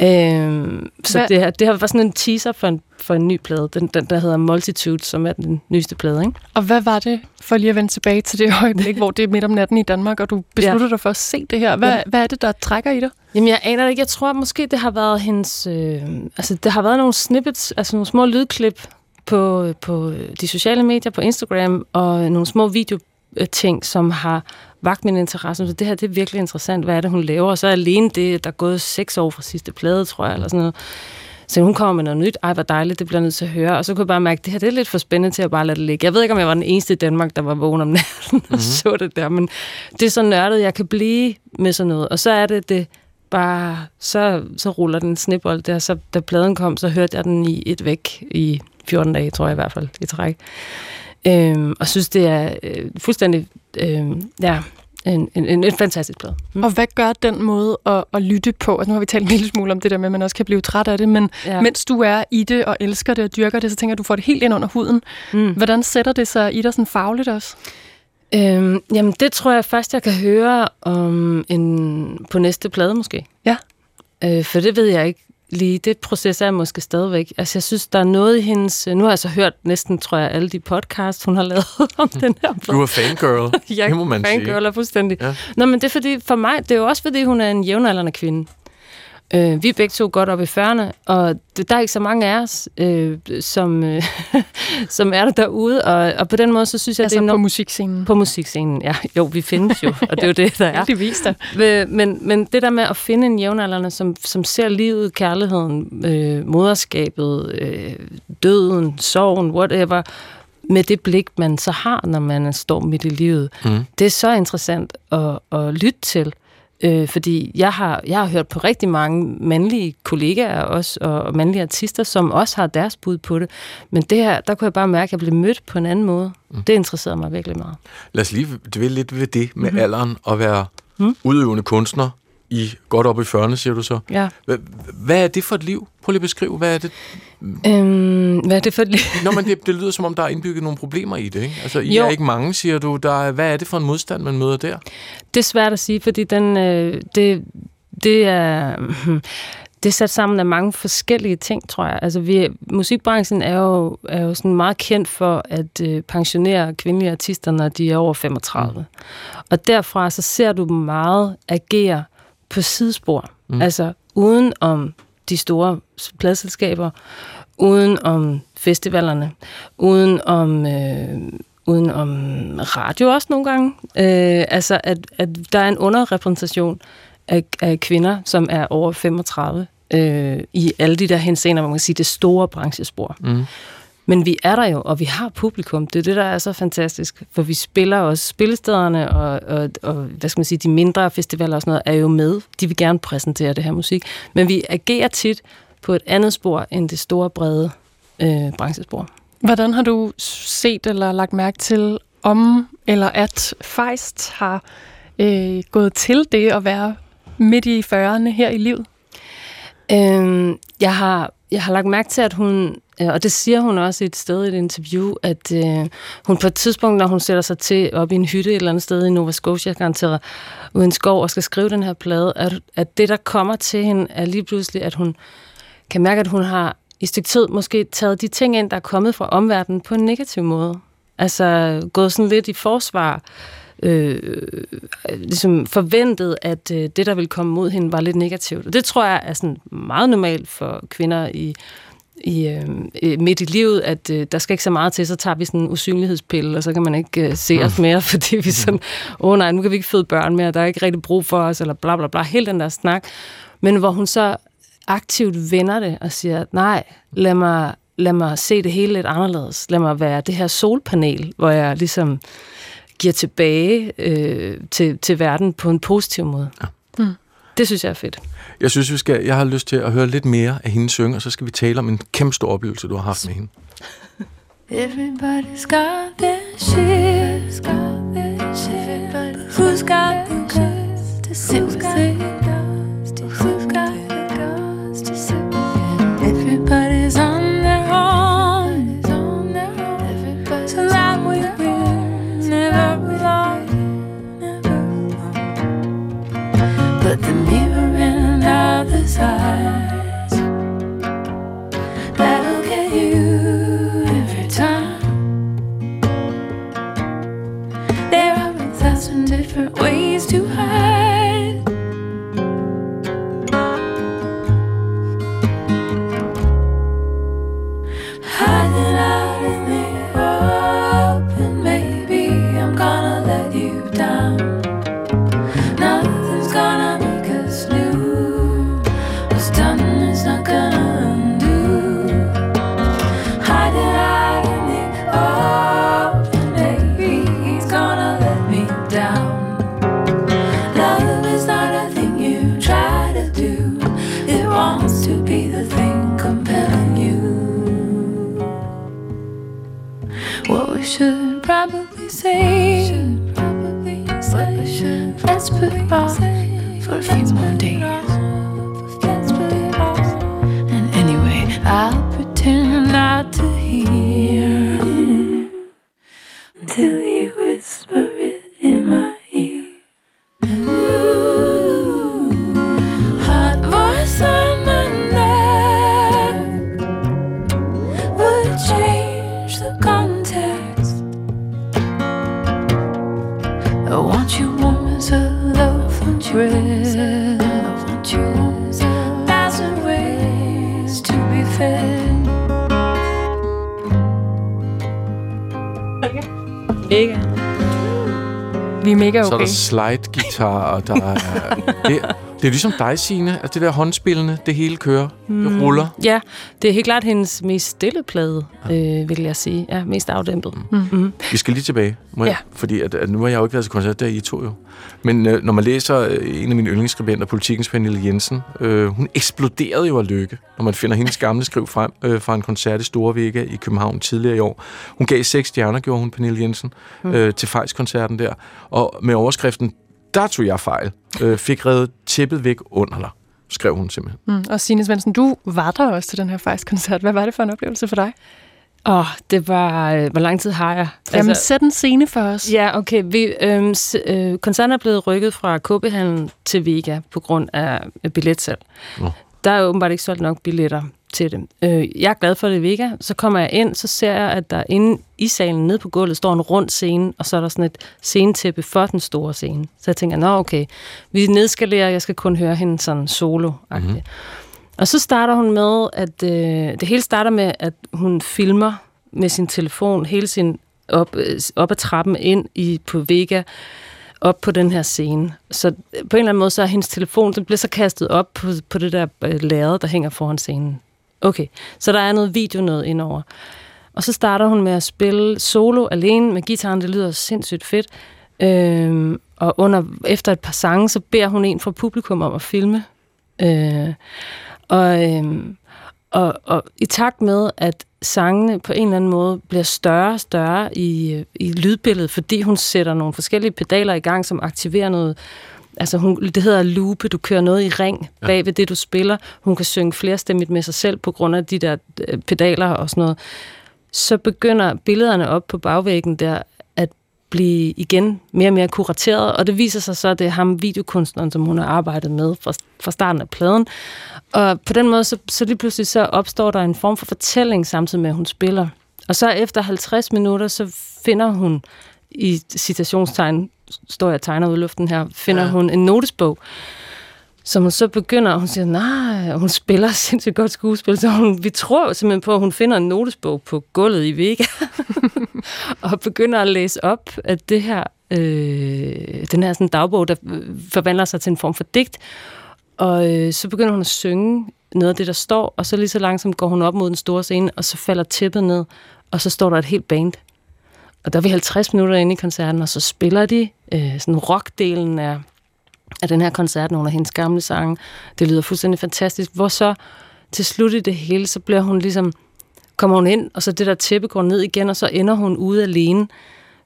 Øhm, så det, her, det her var sådan en teaser for en, for en ny plade, den, den der hedder Multitude, som er den nyeste plade, ikke? Og hvad var det, for lige at vende tilbage til det øjeblik, hvor det er midt om natten i Danmark, og du beslutter ja. dig for at se det her? Hvad, Ja. hvad er det, der trækker i dig? Jamen, jeg aner det ikke. Jeg tror måske, det har været hendes... Øh, altså, det har været nogle snippets, altså nogle små lydklip på, på de sociale medier, på Instagram, og nogle små videoting, som har vagt min interesse. Så det her, det er virkelig interessant. Hvad er det, hun laver? Og så alene det, der er gået seks år fra sidste plade, tror jeg, eller sådan noget. Så hun kommer med noget nyt. Ej, hvor dejligt, det bliver nødt til at høre. Og så kunne jeg bare mærke, at det her det er lidt for spændende til at bare lade det ligge. Jeg ved ikke, om jeg var den eneste i Danmark, der var vågen om natten mm-hmm. og så det der, men det er så nørdet, jeg kan blive med sådan noget. Og så er det det bare, så, så ruller den snibbold der. Så da pladen kom, så hørte jeg den i et væk i 14 dage, tror jeg i hvert fald, i træk. Øhm, og synes, det er øh, fuldstændig, øh, ja, en, en, en, en fantastisk plade. Mm. Og hvad gør den måde at, at lytte på? Altså, nu har vi talt en lille smule om det der med, at man også kan blive træt af det, men ja. mens du er i det og elsker det og dyrker det, så tænker jeg, at du får det helt ind under huden. Mm. Hvordan sætter det sig i dig sådan fagligt også? Øhm, jamen, det tror jeg først, jeg kan høre om en, på næste plade måske. Ja. Øh, for det ved jeg ikke lige. Det proces er måske stadigvæk. Altså, jeg synes, der er noget i hendes... Nu har jeg så hørt næsten, tror jeg, alle de podcasts, hun har lavet (laughs) om den her Du er fangirl, (laughs) jeg det må man fangirl sige. er fuldstændig. Ja. Nå, men det er fordi, for mig, det er jo også fordi, hun er en jævnaldrende kvinde. Øh, vi er begge to godt op i 40'erne, og der er ikke så mange af os, øh, som, øh, (laughs) som er der derude, og, og på den måde, så synes jeg, altså det er... på musikscenen? På musikscenen, ja. Jo, vi findes jo, og det er jo (laughs) det, der er. det der. Men, men det der med at finde en jævnaldrende, som, som ser livet, kærligheden, øh, moderskabet, øh, døden, sorgen, whatever, med det blik, man så har, når man står midt i livet. Mm. Det er så interessant at, at lytte til. Øh, fordi jeg har, jeg har hørt på rigtig mange mandlige kollegaer også, og mandlige artister, som også har deres bud på det. Men det her, der kunne jeg bare mærke, at jeg blev mødt på en anden måde. Mm. Det interesserede mig virkelig meget. Lad os lige dvæle lidt ved det med mm-hmm. alderen og være mm. udøvende kunstner i godt op i 40'erne, siger du så. Ja. Hvad, hvad er det for et liv? Prøv lige at beskrive, hvad er det? Øhm, hvad er det for? Nå, men det, det lyder som om, der er indbygget nogle problemer i det, ikke? Altså, I jo. er ikke mange, siger du. Der er, hvad er det for en modstand, man møder der? Det er svært at sige, fordi den, øh, det, det er... det er sat sammen af mange forskellige ting, tror jeg. Altså, vi, musikbranchen er jo, er jo sådan meget kendt for at øh, pensionere kvindelige artister, når de er over 35. Mm. Og derfra så ser du dem meget agere på sidespor. Mm. Altså uden om de store pladselskaber, uden om festivalerne, uden om, øh, uden om radio også nogle gange. Øh, altså, at, at der er en underrepræsentation af, af kvinder, som er over 35, øh, i alle de der henseender, hvor man kan sige, det store branchespor. Mm. Men vi er der jo, og vi har publikum. Det er det, der er så fantastisk. For vi spiller også spillestederne, og, og, og hvad skal man sige, de mindre festivaler og sådan noget, er jo med. De vil gerne præsentere det her musik. Men vi agerer tit på et andet spor, end det store, brede øh, branchespor. Hvordan har du set eller lagt mærke til, om eller at Feist har øh, gået til det at være midt i 40'erne her i livet? Øhm, jeg har jeg har lagt mærke til, at hun, øh, og det siger hun også et sted i et interview, at øh, hun på et tidspunkt, når hun sætter sig til op i en hytte et eller andet sted i Nova Scotia, garanteret uden skov, og skal skrive den her plade, at, at det, der kommer til hende, er lige pludselig, at hun kan mærke, at hun har i stykke tid måske taget de ting ind, der er kommet fra omverdenen på en negativ måde. Altså gået sådan lidt i forsvar, øh, ligesom forventet, at øh, det, der ville komme mod hende, var lidt negativt. Og det tror jeg er sådan meget normalt for kvinder i i, øh, midt i livet, at øh, der skal ikke så meget til, så tager vi sådan en usynlighedspille, og så kan man ikke øh, se os mere, (laughs) fordi vi sådan, åh oh, nej, nu kan vi ikke føde børn mere, der er ikke rigtig brug for os, eller bla bla bla, hele den der snak. Men hvor hun så aktivt vender det og siger, nej, lad mig, lad mig se det hele lidt anderledes. Lad mig være det her solpanel, hvor jeg ligesom giver tilbage øh, til, til verden på en positiv måde. Ja. Mm. Det synes jeg er fedt. Jeg synes, vi skal, jeg har lyst til at høre lidt mere af hende synge, og så skal vi tale om en kæmpe stor oplevelse, du har haft med hende. Everybody's got their shit, got their shit. Who's got the guts to with it? Who's got inside. Okay. slide-guitar, og der er... Det, det er ligesom dig, Signe, at det der håndspillende, det hele kører. Det ruller. Ja, det er helt klart hendes mest stille plade, øh, vil jeg sige. Ja, mest afdæmpet. Mm. Vi skal lige tilbage, må jeg, Ja. fordi at, at nu har jeg jo ikke været til koncert, der er I to jo. Men øh, når man læser øh, en af mine yndlingsskribenter, Politikens Pernille Jensen, øh, hun eksploderede jo af lykke, når man finder hendes gamle skriv frem øh, fra en koncert i Store Vega i København tidligere i år. Hun gav seks stjerner, gjorde hun, Pernille Jensen, øh, til Fejs-koncerten der. Og med overskriften, der tog jeg fejl, øh, fik reddet tæppet væk under dig, skrev hun simpelthen. Mm. Og Signe Svendsen, du var der også til den her fejskoncert. Hvad var det for en oplevelse for dig? Åh, det var... Øh, hvor lang tid har jeg? Jamen, altså, sæt en scene for os. Ja, okay. Vi, øhm, s- øh, koncerten er blevet rykket fra KB-handlen til Vega på grund af øh, billetsalg. Nå. Der er åbenbart ikke solgt nok billetter til det. Øh, jeg er glad for det Vega. Så kommer jeg ind, så ser jeg, at der inde i salen nede på gulvet står en rund scene, og så er der sådan et scenetæppe for den store scene. Så jeg tænker, nå okay, vi nedskalerer, jeg skal kun høre hende sådan solo mm-hmm. Og så starter hun med, at øh, det hele starter med, at hun filmer med sin telefon hele sin op, øh, op ad trappen ind i på Vega, op på den her scene. Så øh, på en eller anden måde, så er hendes telefon, den bliver så kastet op på, på det der øh, lærred, der hænger foran scenen. Okay, så der er noget video noget indover. Og så starter hun med at spille solo alene med gitaren, det lyder sindssygt fedt. Øhm, og under, efter et par sange, så beder hun en fra publikum om at filme. Øh, og, øhm, og, og i takt med, at sangene på en eller anden måde bliver større og større i, i lydbilledet, fordi hun sætter nogle forskellige pedaler i gang, som aktiverer noget, altså hun, det hedder loope, du kører noget i ring bag ved det, du spiller. Hun kan synge flerstemmigt med sig selv på grund af de der øh, pedaler og sådan noget. Så begynder billederne op på bagvæggen der at blive igen mere og mere kurateret, og det viser sig så, at det er ham, videokunstneren, som hun har arbejdet med fra, fra starten af pladen. Og på den måde, så, så lige pludselig så opstår der en form for fortælling, samtidig med, at hun spiller. Og så efter 50 minutter, så finder hun i citationstegn, står jeg og tegner ud i luften her, finder ja. hun en notesbog, som hun så begynder, og hun siger, nej, hun spiller (laughs) sindssygt godt skuespil, så hun, vi tror simpelthen på, at hun finder en notesbog på gulvet i Vega, (laughs) og begynder at læse op af det her, øh, den her sådan dagbog, der øh, forvandler sig til en form for digt, og øh, så begynder hun at synge noget af det, der står, og så lige så langsomt går hun op mod den store scene, og så falder tæppet ned, og så står der et helt band. Og der er vi 50 minutter inde i koncerten, og så spiller de øh, sådan rockdelen af, af den her koncert, nogle af hendes gamle sange. Det lyder fuldstændig fantastisk. Hvor så til slut i det hele, så bliver hun ligesom, kommer hun ind, og så det der tæppe går ned igen, og så ender hun ude alene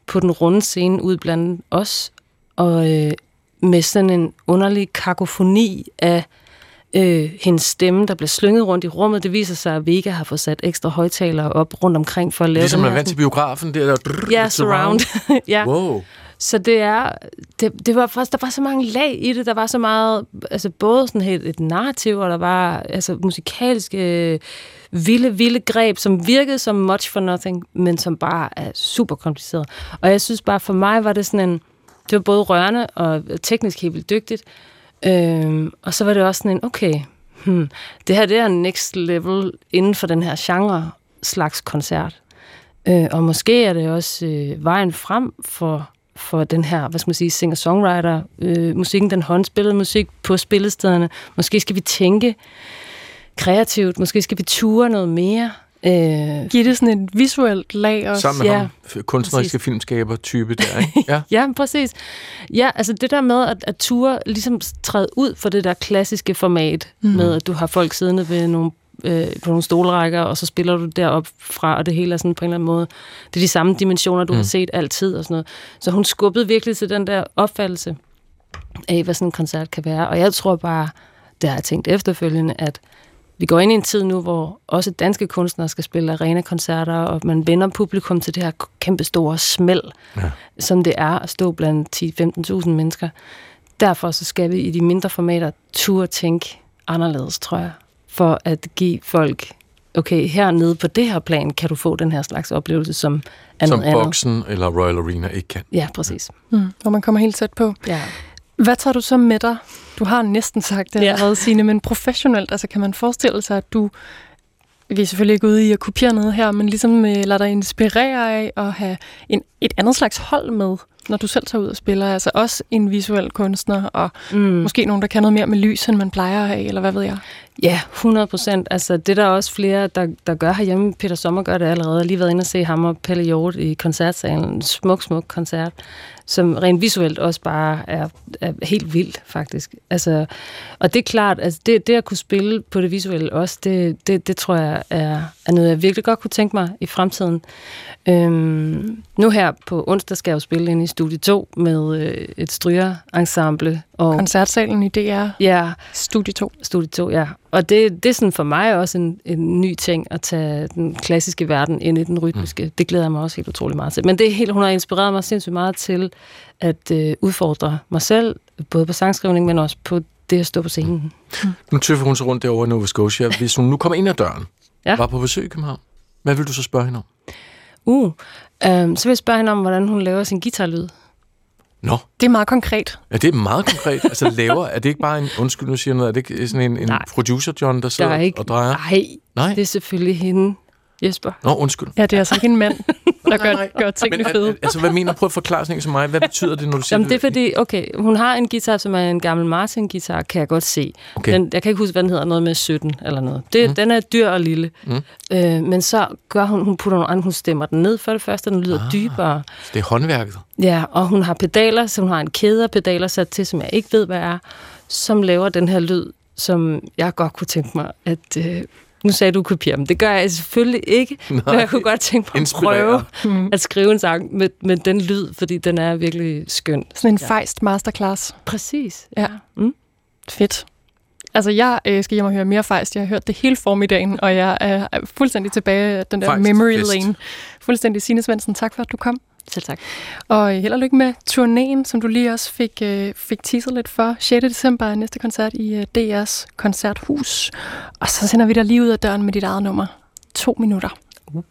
på den runde scene ude blandt os, og øh, med sådan en underlig kakofoni af øh, hendes stemme, der bliver slynget rundt i rummet. Det viser sig, at Vega har fået sat ekstra højtalere op rundt omkring for at lave Ligesom den man er vant til biografen, det der... drrr, Ja, surround. (laughs) ja. Wow. Så det er, det, det var faktisk, der var så mange lag i det, der var så meget, altså både sådan et, et narrativ, og der var altså musikalske vilde, vilde greb, som virkede som much for nothing, men som bare er super kompliceret. Og jeg synes bare, for mig var det sådan en, det var både rørende og teknisk helt vildt dygtigt, øhm, og så var det også sådan en, okay, hmm, det her det er next level inden for den her genre slags koncert. Øh, og måske er det også øh, vejen frem for, for den her, hvad skal man sige, singer-songwriter, øh, musikken, den håndspillede musik på spillestederne. Måske skal vi tænke kreativt, måske skal vi ture noget mere. Øh, Giv det sådan et visuelt lag også. Sammen med Ja, ham, kunstneriske præcis. filmskaber-type der, ikke? (laughs) Ja. ja, præcis. Ja, altså det der med at, at ture ligesom træde ud for det der klassiske format, mm. med at du har folk siddende ved nogle øh, på nogle stolrækker, og så spiller du derop fra, og det hele er sådan på en eller anden måde. Det er de samme dimensioner, du mm. har set altid og sådan noget. Så hun skubbede virkelig til den der opfattelse. af, hvad sådan en koncert kan være. Og jeg tror bare, det har jeg tænkt efterfølgende, at vi går ind i en tid nu, hvor også danske kunstnere skal spille arena-koncerter, og man vender publikum til det her kæmpe store smæld, ja. som det er at stå blandt 10-15.000 mennesker. Derfor så skal vi i de mindre formater turde tænke anderledes, tror jeg, for at give folk, okay, hernede på det her plan kan du få den her slags oplevelse, som er Som. Boxen eller Royal Arena ikke kan. Ja, præcis. Mm, hvor man kommer helt tæt på. Ja. Hvad tager du så med dig? Du har næsten sagt det Ja. allerede, Signe, men professionelt, altså kan man forestille sig, at du, vi er selvfølgelig ikke ude i at kopiere noget her, men ligesom øh, lader dig inspirere af at have en, et andet slags hold med, når du selv tager ud og spiller, altså også en visuel kunstner, og Mm. måske nogen, der kan noget mere med lys, end man plejer at have, eller hvad ved jeg? Ja, 100 procent. Altså, det er der også flere, der, der gør herhjemme. Peter Sommer gør det allerede. Jeg har lige været inde og se ham og Pelle Hjort i koncertsalen. En smuk, smuk koncert, som rent visuelt også bare er, er helt vildt, faktisk. Altså, og det er klart, altså det, det at kunne spille på det visuelle også, det, det, det tror jeg er, er noget, jeg virkelig godt kunne tænke mig i fremtiden. Øhm, nu her på onsdag skal jeg jo spille ind i Studie 2 med øh, et strygerensemble. Og, Koncertsalen i DR ja, Studie 2. Studie 2, ja. Og det, det er sådan for mig også en, en ny ting at tage den klassiske verden ind i den rytmiske. Mm. Det glæder jeg mig også helt utrolig meget til. Men det er helt, hun har inspireret mig sindssygt meget til at øh, udfordre mig selv, både på sangskrivning, men også på det at stå på scenen. Nu tøffer hun sig rundt derovre i Nova Scotia. Hvis hun nu kommer ind ad døren, Ja. ja. var på besøg i København, hvad vil du så spørge hende om? Uh, øhm, så vil jeg spørge hende om, hvordan hun laver sin guitarlyd. Nå, Det er meget konkret. ja, det er meget konkret. Altså laver, er det ikke bare en, undskyld, nu siger noget, er det ikke sådan en, en producer, John, der sidder Der er ikke, og drejer? Nej, Nej? det er selvfølgelig hende, Jesper. Nå, undskyld. Ja, det er altså ikke en mand, (laughs) der gør, gør tingene Men, fede. al- altså, hvad mener du? Prøv at forklare sådan en som mig. Hvad betyder det, når du siger Jamen, det er fordi, okay, hun har en guitar, som er en gammel Martin-guitar, kan jeg godt se. Okay. Den, jeg kan ikke huske, hvad den hedder, noget med 17 eller noget. Det, mm. Den er dyr og lille. Mm. Øh, men så gør hun, hun putter nogle andre, hun stemmer den ned for det første, den lyder ah. dybere. Det er håndværket. Ja, og hun har pedaler, så hun har en kæde af pedaler sat til, som jeg ikke ved, hvad er, som laver den her lyd, som jeg godt kunne tænke mig, at... Øh, nu sagde du kopiere dem. Det gør jeg selvfølgelig ikke, Nej. (laughs) men jeg kunne godt tænke mig at Inspirere. prøve at skrive en sang med, med den lyd, fordi den er virkelig skøn. Sådan en fejst masterclass. Præcis. Ja. Mm. Fedt. Altså, jeg øh, skal hjem og høre mere fejst. Jeg har hørt det hele formiddagen, og jeg er fuldstændig tilbage den der Fejst memory fest. lane. Fuldstændig. Signe Svendsen, tak for, at du kom. Selv tak. Og øh, held og lykke med turnéen, som du lige også fik, øh, fik teaset lidt for. 6. december er næste koncert i øh, DR's koncerthus. Og så sender vi dig lige ud af døren med dit eget nummer. To minutter. Uh.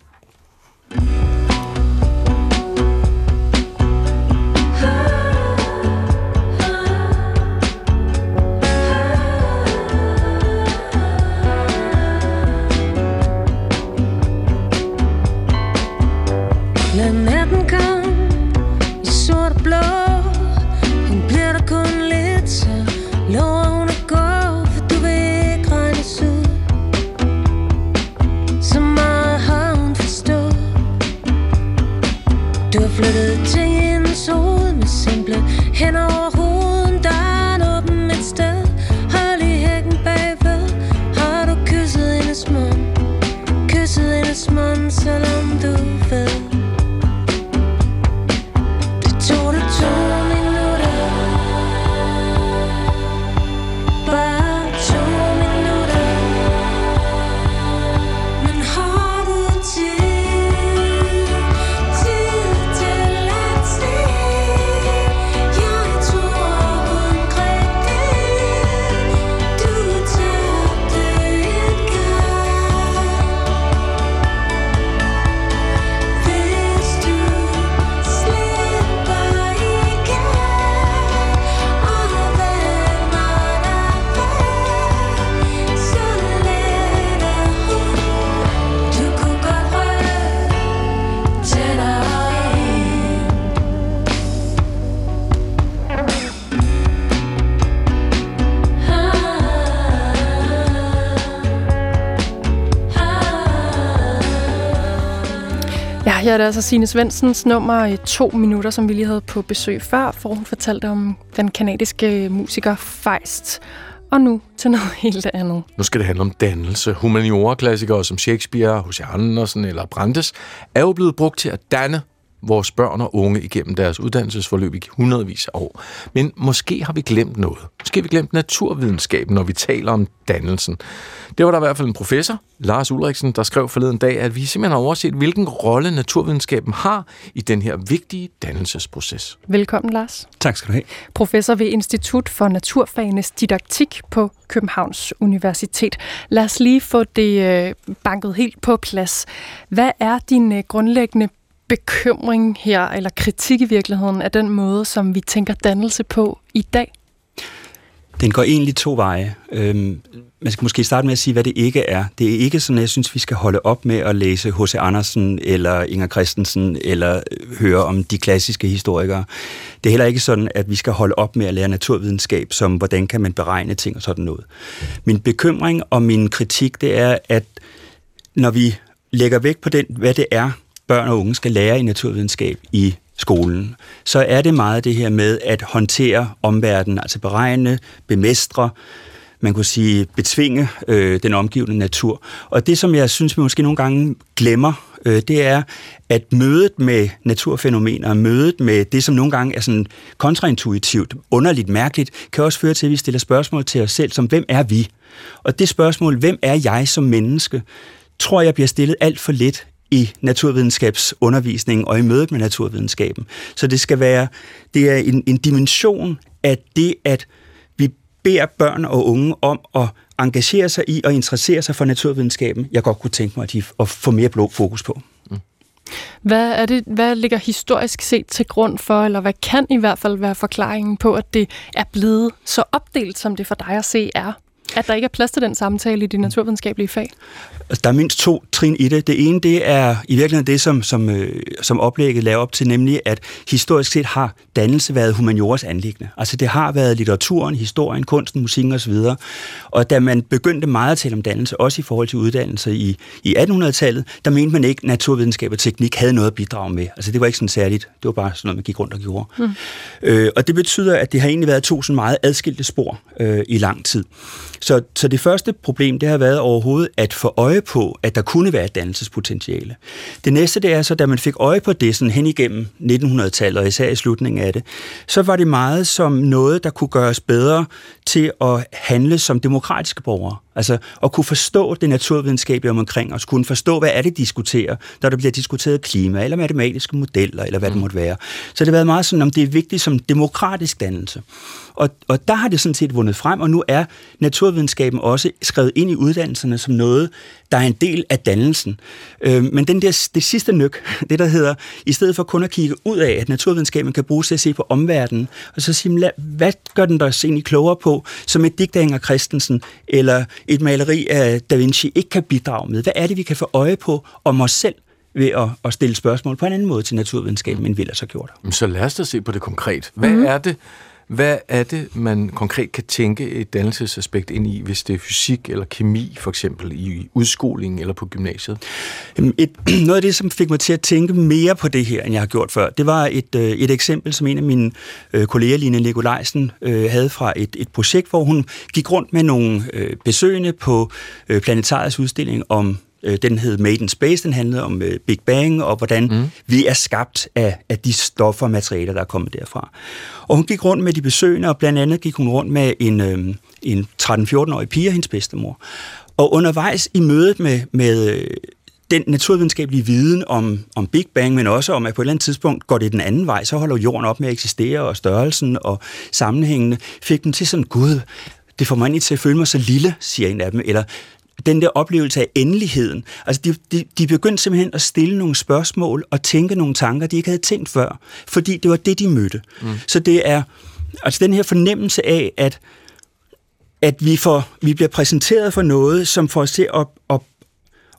Det altså Signe Svendsens nummer i to minutter, som vi lige havde på besøg før, for hun fortalte om den kanadiske øh, musiker Feist. Og nu til noget (laughs) helt andet. Nu skal det handle om dannelse. Humaniora-klassikere som Shakespeare, H.C. Andersen eller Brandes er jo blevet brugt til at danne vores børn og unge igennem deres uddannelsesforløb i hundredvis af år. Men måske har vi glemt noget. Måske har vi glemt naturvidenskaben, når vi taler om dannelsen. Det var der i hvert fald en professor, Lars Ulriksen, der skrev forleden dag, at vi simpelthen har overset, hvilken rolle naturvidenskaben har i den her vigtige dannelsesproces. Velkommen, Lars. Tak skal du have. Professor ved Institut for Naturfagenes Didaktik på Københavns Universitet. Lad os lige få det øh, banket helt på plads. Hvad er din øh, grundlæggende bekymring her, eller kritik i virkeligheden, af den måde, som vi tænker dannelse på i dag? Den går egentlig to veje. Øhm, man skal måske starte med at sige, hvad det ikke er. Det er ikke sådan, at jeg synes, vi skal holde op med at læse H.C. Andersen eller Inger Christensen eller øh, høre om de klassiske historikere. Det er heller ikke sådan, at vi skal holde op med at lære naturvidenskab, som hvordan kan man beregne ting og sådan noget. Min bekymring og min kritik, det er, at når vi lægger vægt på den, hvad det er, børn og unge skal lære i naturvidenskab i skolen, så er det meget det her med at håndtere omverdenen, altså beregne, bemestre, man kunne sige betvinge øh, den omgivende natur. Og det, som jeg synes, vi måske nogle gange glemmer, øh, det er, at mødet med naturfænomener, mødet med det, som nogle gange er sådan kontraintuitivt, underligt, mærkeligt, kan også føre til, at vi stiller spørgsmål til os selv, som hvem er vi? Og det spørgsmål, hvem er jeg som menneske, tror jeg bliver stillet alt for lidt i naturvidenskabsundervisningen og i mødet med naturvidenskaben. Så det skal være, det er en, en dimension af det, at vi beder børn og unge om at engagere sig i og interessere sig for naturvidenskaben, jeg godt kunne tænke mig at, de, at få mere blå fokus på. Mm. Hvad, er det, hvad ligger historisk set til grund for, eller hvad kan i hvert fald være forklaringen på, at det er blevet så opdelt, som det for dig at se er? At der ikke er plads til den samtale i de naturvidenskabelige fag? Altså, der er mindst to trin i det. Det ene, det er i virkeligheden det, som, som, øh, som oplægget laver op til, nemlig at historisk set har dannelse været humanioras anlæggende. Altså det har været litteraturen, historien, kunsten, musikken osv. Og da man begyndte meget at tale om dannelse, også i forhold til uddannelse i, i 1800-tallet, der mente man ikke, at naturvidenskab og teknik havde noget at bidrage med. Altså det var ikke sådan særligt. Det var bare sådan noget, man gik rundt og gjorde. Mm. Øh, og det betyder, at det har egentlig været to sådan meget adskilte spor øh, i lang tid. Så, så det første problem, det har været overhovedet at få øje på, at der kunne være et dannelsespotentiale. Det næste, det er så, da man fik øje på det sådan hen igennem 1900-tallet, og især i slutningen af det, så var det meget som noget, der kunne gøres bedre til at handle som demokratiske borgere. Altså at kunne forstå det naturvidenskabelige omkring os, kunne forstå, hvad er det, diskuterer, når der bliver diskuteret klima, eller matematiske modeller, eller hvad det mm. måtte være. Så det har været meget sådan, om det er vigtigt som demokratisk dannelse. Og, og der har det sådan set vundet frem, og nu er naturvidenskaben også skrevet ind i uddannelserne som noget, der er en del af dannelsen. Øh, men den der, det sidste nyk, (laughs) det der hedder, i stedet for kun at kigge ud af, at naturvidenskaben kan bruges til at se på omverdenen, og så sige, hvad gør den der egentlig klogere på, som et digt af Inger Christensen, eller et maleri af Da Vinci ikke kan bidrage med? Hvad er det, vi kan få øje på om os selv, ved at, at stille spørgsmål på en anden måde til naturvidenskaben, end vi ellers har gjort. Så lad os da se på det konkret. Hvad mm. er det, hvad er det, man konkret kan tænke et dannelsesaspekt ind i, hvis det er fysik eller kemi, for eksempel i udskolingen eller på gymnasiet? Et, (clears throat) noget af det, som fik mig til at tænke mere på det her, end jeg har gjort før, det var et, øh, et eksempel, som en af mine øh, kolleger, Line Nikolajsen, øh, havde fra et, et projekt, hvor hun gik rundt med nogle besøgende på Planetariets udstilling om Øh, den hed Made in Space, den handlede om øh, Big Bang og hvordan mm. vi er skabt af, af de stoffer og materialer, der er kommet derfra. Og hun gik rundt med de besøgende, og blandt andet gik hun rundt med en, øh, en 13-14-årig pige og hendes bedstemor. Og undervejs i mødet med, med øh, den naturvidenskabelige viden om, om Big Bang, men også om, at på et eller andet tidspunkt går det den anden vej, så holder jorden op med at eksistere, og størrelsen og sammenhængene fik dem til sådan, gud, det får mig egentlig til at føle mig så lille, siger en af dem, eller den der oplevelse af endeligheden. Altså, de, de, de begyndte simpelthen at stille nogle spørgsmål og tænke nogle tanker, de ikke havde tænkt før, fordi det var det, de mødte. Mm. Så det er altså den her fornemmelse af, at, at vi, får, vi bliver præsenteret for noget, som får os til at, at,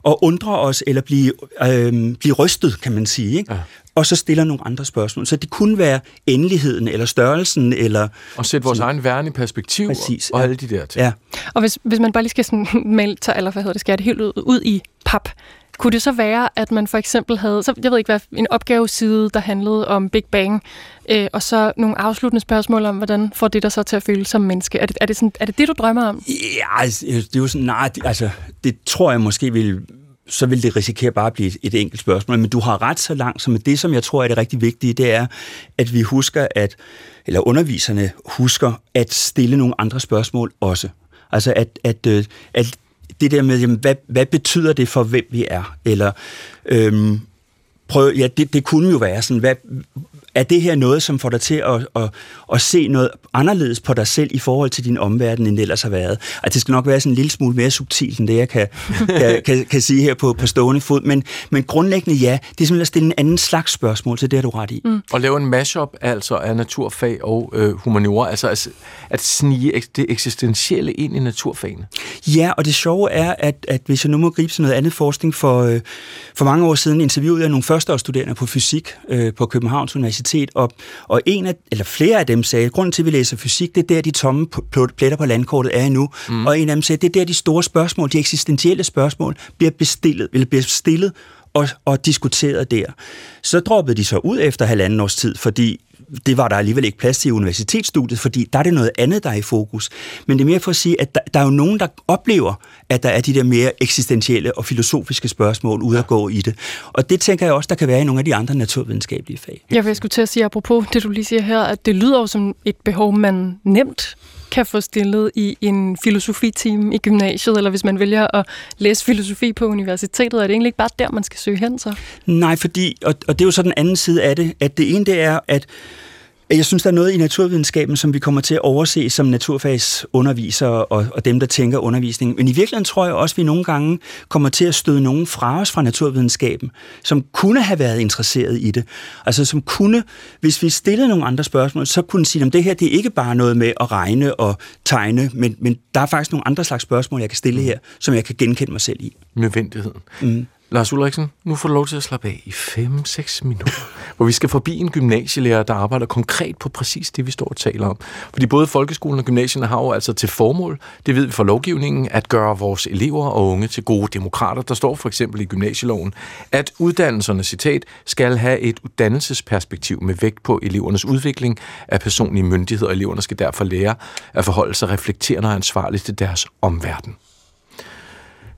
at undre os, eller blive, øh, blive rystet, kan man sige. Ikke? Ja og så stiller nogle andre spørgsmål. Så det kunne være endeligheden, eller størrelsen, eller... Og sætte vores egen verden i perspektiv, Præcis, og, og alle de der ting. Ja. Og hvis, hvis man bare lige skal sådan (laughs) melde, eller hvad hedder det, skære det helt ud, ud i pap, kunne det så være, at man for eksempel havde, så jeg ved ikke hvad, en opgaveside, der handlede om Big Bang, øh, og så nogle afsluttende spørgsmål om, hvordan får det der så til at føle som menneske? Er det er det, sådan, er det, det, du drømmer om? Ja, altså, det er jo sådan, nej, det, altså, det tror jeg måske vil så vil det risikere bare at blive et, et enkelt spørgsmål. Men du har ret så langt, som det, som jeg tror er det rigtig vigtige, det er, at vi husker, at, eller underviserne husker at stille nogle andre spørgsmål også. Altså at, at, øh, at det der med, jamen, hvad, hvad betyder det for, hvem vi er? Eller øhm, prøv, ja, det, det kunne jo være sådan, hvad, er det her noget, som får dig til at, at, at se noget anderledes på dig selv i forhold til din omverden, end det ellers har været? Altså, det skal nok være sådan en lille smule mere subtilt, end det jeg kan, (laughs) kan, kan, kan sige her på, på stående fod. Men, men grundlæggende ja, det er simpelthen at stille en anden slags spørgsmål, til det har du ret i. Mm. Og lave en mashup altså af naturfag og øh, humaniora, altså at, at snige det eksistentielle ind i naturfagene. Ja, og det sjove er, at, at hvis jeg nu må gribe til noget andet forskning, for, øh, for mange år siden interviewede jeg nogle førsteårsstuderende på fysik øh, på Københavns Universitet, universitet, og, og en af, eller flere af dem sagde, at grunden til, at vi læser fysik, det er der, de tomme pletter på landkortet er nu. Mm. Og en af dem sagde, det er der, de store spørgsmål, de eksistentielle spørgsmål, bliver bestillet, eller bliver stillet og, og diskuteret der. Så droppede de så ud efter halvanden års tid, fordi det var der alligevel ikke plads til i universitetsstudiet, fordi der er det noget andet, der er i fokus. Men det er mere for at sige, at der, der er jo nogen, der oplever, at der er de der mere eksistentielle og filosofiske spørgsmål ude at gå i det. Og det tænker jeg også, der kan være i nogle af de andre naturvidenskabelige fag. Jeg vil skulle til at sige, apropos det, du lige siger her, at det lyder jo som et behov, man nemt kan få stillet i en filosofitime i gymnasiet, eller hvis man vælger at læse filosofi på universitetet, er det egentlig ikke bare der, man skal søge hen så? Nej, fordi, og, og det er jo så den anden side af det, at det ene det er, at jeg synes, der er noget i naturvidenskaben, som vi kommer til at overse som naturfagsundervisere og, og dem, der tænker undervisning. Men i virkeligheden tror jeg også, at vi nogle gange kommer til at støde nogen fra os fra naturvidenskaben, som kunne have været interesseret i det. Altså som kunne, hvis vi stillede nogle andre spørgsmål, så kunne sige, at det her det er ikke bare noget med at regne og tegne, men, men der er faktisk nogle andre slags spørgsmål, jeg kan stille her, som jeg kan genkende mig selv i. Nødvendigheden. Mm. Lars Ulriksen, nu får du lov til at slappe af i 5-6 minutter, hvor vi skal forbi en gymnasielærer, der arbejder konkret på præcis det, vi står og taler om. Fordi både folkeskolen og gymnasierne har jo altså til formål, det ved vi fra lovgivningen, at gøre vores elever og unge til gode demokrater. Der står for eksempel i gymnasieloven, at uddannelserne, citat, skal have et uddannelsesperspektiv med vægt på elevernes udvikling af personlige myndigheder, og eleverne skal derfor lære at forholde sig reflekterende og ansvarligt til deres omverden.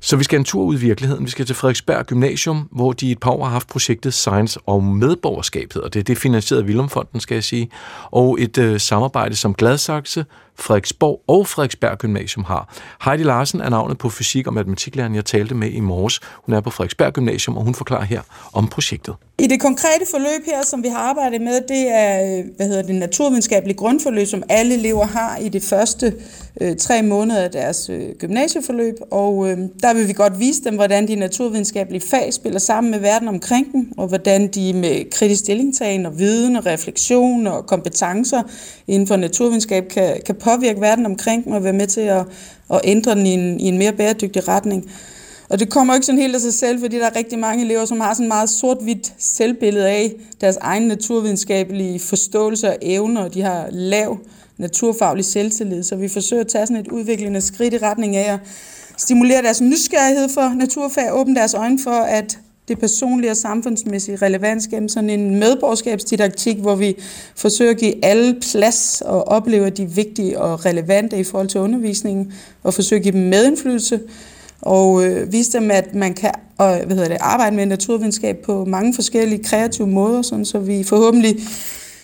Så vi skal en tur ud i virkeligheden. Vi skal til Frederiksberg Gymnasium, hvor de et par år har haft projektet Science og Medborgerskab, og det. Det er finansieret af Vilumfonden, skal jeg sige. Og et øh, samarbejde, som Gladsaxe, Frederiksborg og Frederiksberg Gymnasium har. Heidi Larsen er navnet på fysik- og matematiklæreren, jeg talte med i morges. Hun er på Frederiksberg Gymnasium, og hun forklarer her om projektet. I det konkrete forløb her, som vi har arbejdet med, det er øh, hvad hedder det, naturvidenskabelige grundforløb, som alle elever har i det første øh, tre måneder af deres øh, gymnasieforløb. Og øh, der vil vi godt vise dem, hvordan de naturvidenskabelige fag spiller sammen med verden omkring dem, og hvordan de med kritisk stillingtagen og viden og refleksion og kompetencer inden for naturvidenskab kan, kan påvirke verden omkring dem og være med til at, at ændre den i en, i en mere bæredygtig retning. Og det kommer ikke sådan helt af sig selv, fordi der er rigtig mange elever, som har sådan en meget sort-hvidt selvbillede af deres egen naturvidenskabelige forståelse og evner, og de har lav naturfaglig selvtillid. Så vi forsøger at tage sådan et udviklende skridt i retning af at stimulere deres nysgerrighed for naturfag, åbne deres øjne for, at det personlige og samfundsmæssige relevans gennem sådan en medborgerskabsdidaktik, hvor vi forsøger at give alle plads og opleve, de vigtige og relevante i forhold til undervisningen, og forsøger at give dem medindflydelse, og øh, vise dem, at man kan og, hvad hedder det, arbejde med naturvidenskab på mange forskellige kreative måder, sådan, så vi forhåbentlig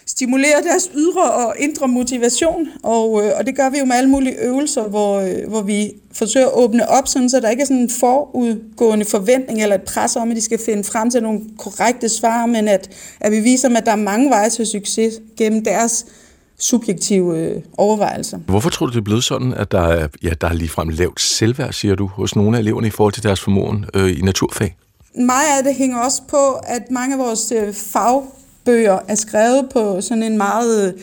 stimulere deres ydre og indre motivation, og, øh, og det gør vi jo med alle mulige øvelser, hvor, øh, hvor vi forsøger at åbne op, sådan, så der ikke er sådan en forudgående forventning eller et pres om, at de skal finde frem til nogle korrekte svar, men at, at vi viser dem, at der er mange veje til succes gennem deres subjektive øh, overvejelser. Hvorfor tror du, det er blevet sådan, at der er, ja, der er ligefrem lavt selvværd, siger du, hos nogle af eleverne i forhold til deres formåen øh, i naturfag? Meget af det hænger også på, at mange af vores øh, fag bøger er skrevet på sådan en meget,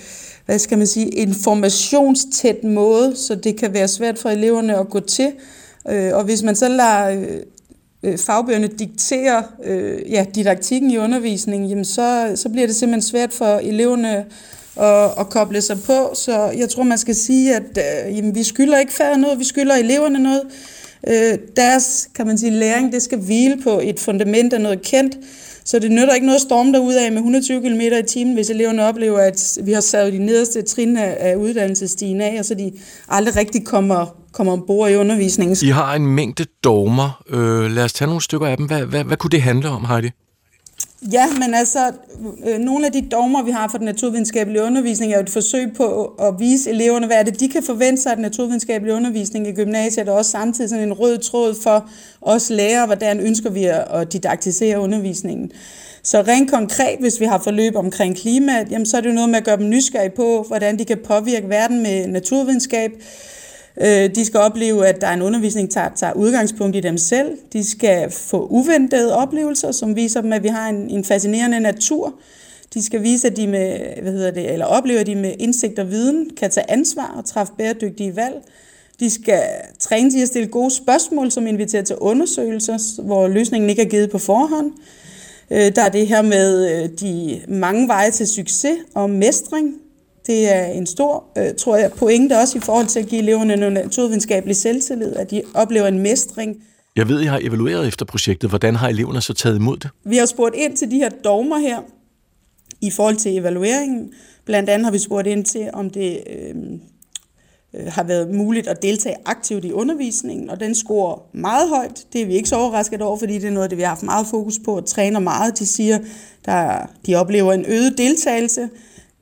hvad skal man sige, informationstæt måde, så det kan være svært for eleverne at gå til. Øh, og hvis man så lader øh, fagbøgerne diktere øh, ja, didaktikken i undervisningen, jamen så, så bliver det simpelthen svært for eleverne at, at koble sig på. Så jeg tror, man skal sige, at jamen, vi skylder ikke færre noget, vi skylder eleverne noget. deres, kan man sige, læring, det skal hvile på et fundament af noget kendt, så det nytter ikke noget at storme derud af med 120 km i timen, hvis eleverne oplever, at vi har savet de nederste trin af, uddannelsesstigen af, og så de aldrig rigtig kommer kommer ombord i undervisningen. I har en mængde dogmer. Øh, lad os tage nogle stykker af dem. Hvad, hvad, hvad kunne det handle om, Heidi? Ja, men altså, øh, nogle af de dogmer, vi har for den naturvidenskabelige undervisning, er jo et forsøg på at vise eleverne, hvad er det, de kan forvente sig af den naturvidenskabelige undervisning i gymnasiet, og også samtidig sådan en rød tråd for os lærere, hvordan ønsker vi at didaktisere undervisningen. Så rent konkret, hvis vi har forløb omkring klimaet, jamen, så er det jo noget med at gøre dem nysgerrige på, hvordan de kan påvirke verden med naturvidenskab. Øh, de skal opleve, at der er en undervisning, der tager udgangspunkt i dem selv. De skal få uventede oplevelser, som viser dem, at vi har en, en fascinerende natur. De skal vise, at de med, hvad hedder det, eller opleve, at de med indsigt og viden kan tage ansvar og træffe bæredygtige valg. De skal træne til at stille gode spørgsmål, som inviterer til undersøgelser, hvor løsningen ikke er givet på forhånd. Øh, der er det her med øh, de mange veje til succes og mestring. Det er en stor, øh, tror jeg, pointe også i forhold til at give eleverne noget naturvidenskabelig selvtillid, at de oplever en mestring. Jeg ved, I har evalueret efter projektet. Hvordan har eleverne så taget imod det? Vi har spurgt ind til de her dogmer her i forhold til evalueringen. Blandt andet har vi spurgt ind til, om det øh, øh, har været muligt at deltage aktivt i undervisningen, og den scorer meget højt. Det er vi ikke så overrasket over, fordi det er noget, det vi har haft meget fokus på og træner meget. De siger, der de oplever en øget deltagelse,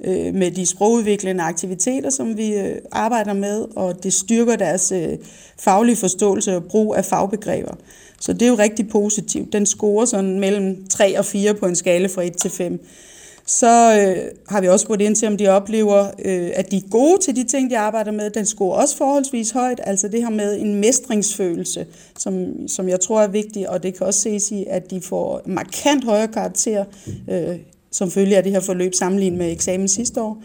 øh, med de sprogudviklende aktiviteter, som vi øh, arbejder med, og det styrker deres øh, faglige forståelse og brug af fagbegreber. Så det er jo rigtig positivt. Den scorer sådan mellem 3 og 4 på en skala fra 1 til 5. Så øh, har vi også spurgt ind til, om de oplever, øh, at de er gode til de ting, de arbejder med. Den scorer også forholdsvis højt, altså det her med en mestringsfølelse, som, som jeg tror er vigtig, og det kan også ses i, at de får markant højere karakter øh, som følge af det her forløb sammenlignet med eksamen sidste år.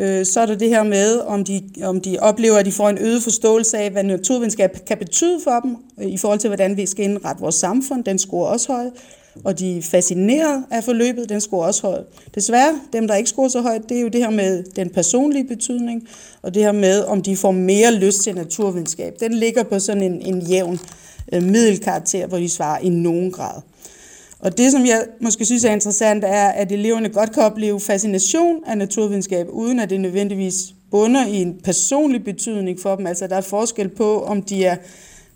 Øh, så er der det her med, om de, om de oplever, at de får en øget forståelse af, hvad naturvidenskab kan betyde for dem, øh, i forhold til, hvordan vi skal indrette vores samfund. Den scorer også højt. Og de er fascineret af forløbet, den scorer også højt. Desværre, dem der ikke scorer så højt, det er jo det her med den personlige betydning, og det her med, om de får mere lyst til naturvidenskab. Den ligger på sådan en, en jævn øh, middelkarakter, hvor de svarer i nogen grad. Og det, som jeg måske synes er interessant, er, at eleverne godt kan opleve fascination af naturvidenskab, uden at det nødvendigvis bunder i en personlig betydning for dem. Altså, der er forskel på, om de er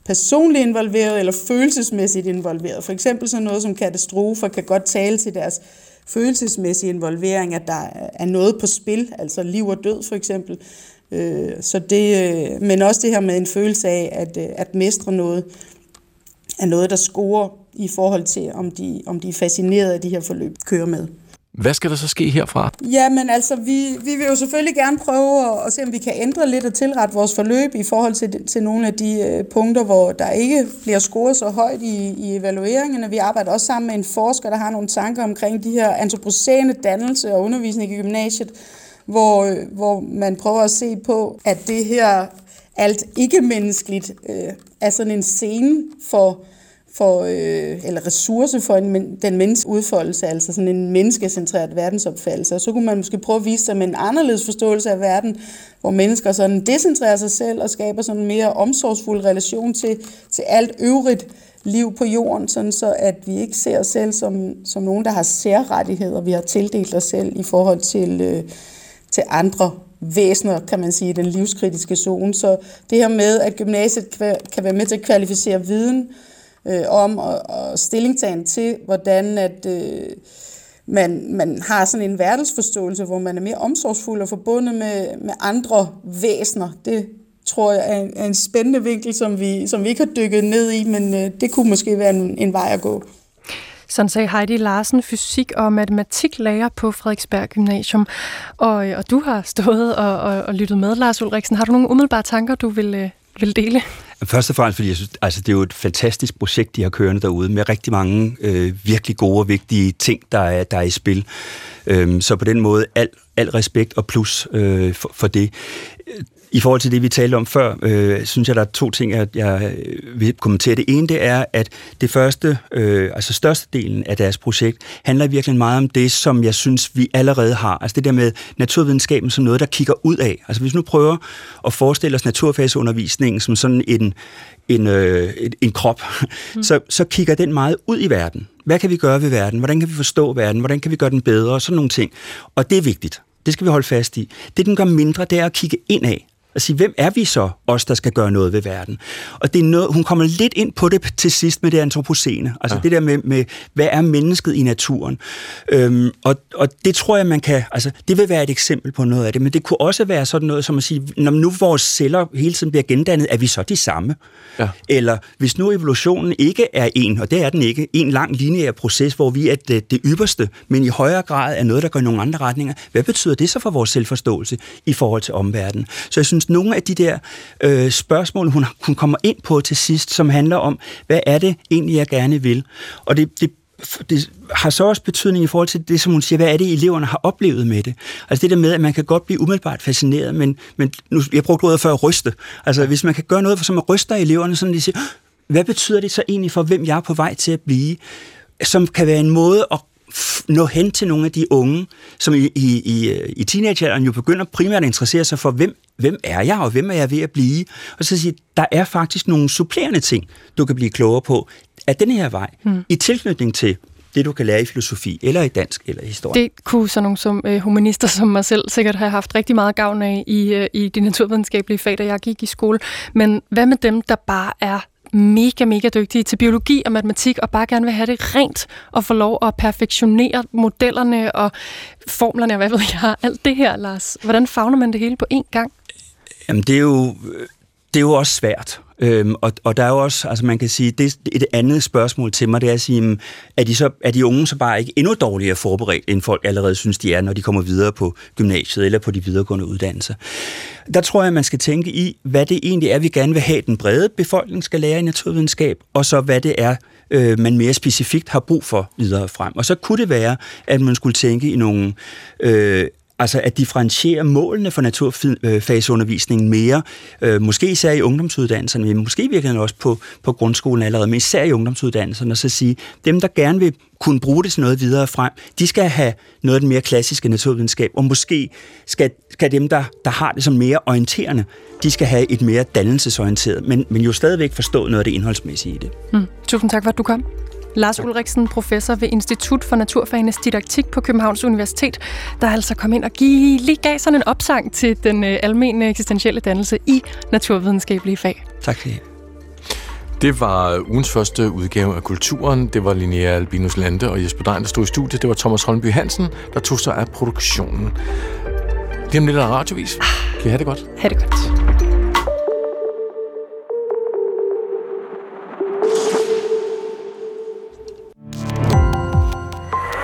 personligt involveret eller følelsesmæssigt involveret. For eksempel sådan noget som katastrofer kan godt tale til deres følelsesmæssige involvering, at der er noget på spil, altså liv og død for eksempel. Øh, så det, øh, men også det her med en følelse af at, øh, at mestre noget, er noget, der scorer i forhold til, om de, om de er fascineret af de her forløb, kører med. Hvad skal der så ske herfra? Ja, men altså, vi, vi vil jo selvfølgelig gerne prøve at, at se, om vi kan ændre lidt og tilrette vores forløb i forhold til, til nogle af de øh, punkter, hvor der ikke bliver scoret så højt i, i evalueringerne. Vi arbejder også sammen med en forsker, der har nogle tanker omkring de her antropocene dannelse og undervisning i gymnasiet, hvor, hvor man prøver at se på, at det her alt ikke-menneskeligt øh, er sådan en scene for for, øh, eller ressource for en, den menneske udfoldelse, altså sådan en menneskecentreret verdensopfattelse. Og så kunne man måske prøve at vise sig med en anderledes forståelse af verden, hvor mennesker sådan decentrerer sig selv og skaber sådan en mere omsorgsfuld relation til, til alt øvrigt liv på jorden, sådan så at vi ikke ser os selv som, som nogen, der har særrettigheder, vi har tildelt os selv i forhold til, øh, til andre væsener, kan man sige, i den livskritiske zone. Så det her med, at gymnasiet kan være med til at kvalificere viden, øh, øh, om og, og stillingtagen til, hvordan at, øh, man, man har sådan en verdensforståelse, hvor man er mere omsorgsfuld og forbundet med, med andre væsener. Det tror jeg er en, er en spændende vinkel, som vi, som vi ikke har dykket ned i, men øh, det kunne måske være en, en vej at gå. Sådan sagde Heidi Larsen, fysik- og matematiklærer på Frederiksberg Gymnasium. Og, øh, og du har stået og, og, og lyttet med, Lars Ulriksen. Har du nogle umiddelbare tanker, du vil, øh, vil dele? Først og fremmest, fordi jeg synes, altså, det er jo et fantastisk projekt, de har kørende derude, med rigtig mange øh, virkelig gode og vigtige ting, der er, der er i spil. Øhm, så på den måde, al, al respekt og plus øh, for, for det. I forhold til det, vi talte om før, øh, synes jeg, der er to ting, jeg, jeg vil kommentere. Det ene, det er, at det første, øh, altså størstedelen af deres projekt, handler virkelig meget om det, som jeg synes, vi allerede har. Altså det der med naturvidenskaben som noget, der kigger ud af. Altså hvis nu prøver at forestille os naturfagsundervisningen som sådan en, en, øh, en krop, mm. så, så kigger den meget ud i verden. Hvad kan vi gøre ved verden? Hvordan kan vi forstå verden? Hvordan kan vi gøre den bedre? Sådan nogle ting. Og det er vigtigt. Det skal vi holde fast i. Det, den gør mindre, det er at kigge indad. At sige, hvem er vi så, os der skal gøre noget ved verden? Og det er noget, hun kommer lidt ind på det til sidst med det antropocene. Altså ja. det der med, med, hvad er mennesket i naturen? Øhm, og, og det tror jeg, man kan... Altså, det vil være et eksempel på noget af det, men det kunne også være sådan noget som at sige, når nu vores celler hele tiden bliver gendannet, er vi så de samme? Ja. Eller hvis nu evolutionen ikke er en, og det er den ikke, en lang lineær proces, hvor vi er det, det ypperste, men i højere grad er noget, der går i nogle andre retninger, hvad betyder det så for vores selvforståelse i forhold til omverdenen? Så jeg synes, nogle af de der øh, spørgsmål, hun, hun kommer ind på til sidst, som handler om, hvad er det egentlig, jeg gerne vil? Og det, det det har så også betydning i forhold til det, som hun siger, hvad er det, eleverne har oplevet med det? Altså det der med, at man kan godt blive umiddelbart fascineret, men, men nu, jeg brugte ordet før at ryste. Altså hvis man kan gøre noget, som at ryster eleverne, sådan de siger, hvad betyder det så egentlig for, hvem jeg er på vej til at blive? Som kan være en måde at nå hen til nogle af de unge, som i, i, i, i teenagealderen jo begynder primært at interessere sig for, hvem, hvem er jeg, og hvem er jeg ved at blive? Og så sige, der er faktisk nogle supplerende ting, du kan blive klogere på af den her vej, hmm. i tilknytning til det, du kan lære i filosofi, eller i dansk, eller i historie. Det kunne sådan nogle som øh, humanister som mig selv sikkert have haft rigtig meget gavn af i, øh, i de naturvidenskabelige fag, da jeg gik i skole. Men hvad med dem, der bare er mega, mega dygtige til biologi og matematik, og bare gerne vil have det rent, og få lov at perfektionere modellerne og formlerne, og hvad ved jeg, alt det her, Lars. Hvordan fagner man det hele på én gang? Jamen, det er jo, øh, det er jo også svært. Øhm, og, og der er jo også, altså man kan sige, det et andet spørgsmål til mig, det er at sige, er de, så, er de unge så bare ikke endnu dårligere forberedt, end folk allerede synes, de er, når de kommer videre på gymnasiet eller på de videregående uddannelser? Der tror jeg, man skal tænke i, hvad det egentlig er, vi gerne vil have, den brede befolkning skal lære i naturvidenskab, og så hvad det er, øh, man mere specifikt har brug for videre frem. Og så kunne det være, at man skulle tænke i nogle øh, Altså at differentiere målene for naturfagsundervisningen mere, øh, måske især i ungdomsuddannelserne, men måske virkelig også på, på grundskolen allerede, men især i ungdomsuddannelserne, og så sige, dem der gerne vil kunne bruge det til noget videre frem, de skal have noget af den mere klassiske naturvidenskab, og måske skal, skal dem, der, der har det som mere orienterende, de skal have et mere dannelsesorienteret, men, men jo stadigvæk forstå noget af det indholdsmæssige i det. Mm. Tusind tak for, at du kom. Lars Ulriksen, professor ved Institut for Naturfagenes Didaktik på Københavns Universitet, der altså kom ind og give, lige gav sådan en opsang til den øh, almene eksistentielle dannelse i naturvidenskabelige fag. Tak for det. Det var ugens første udgave af Kulturen. Det var Linnea Albinus Lande og Jesper Dein, der stod i studiet. Det var Thomas Holmby Hansen, der tog sig af produktionen. Lige om lidt er radiovis. Kan I have det godt? Ha' det godt.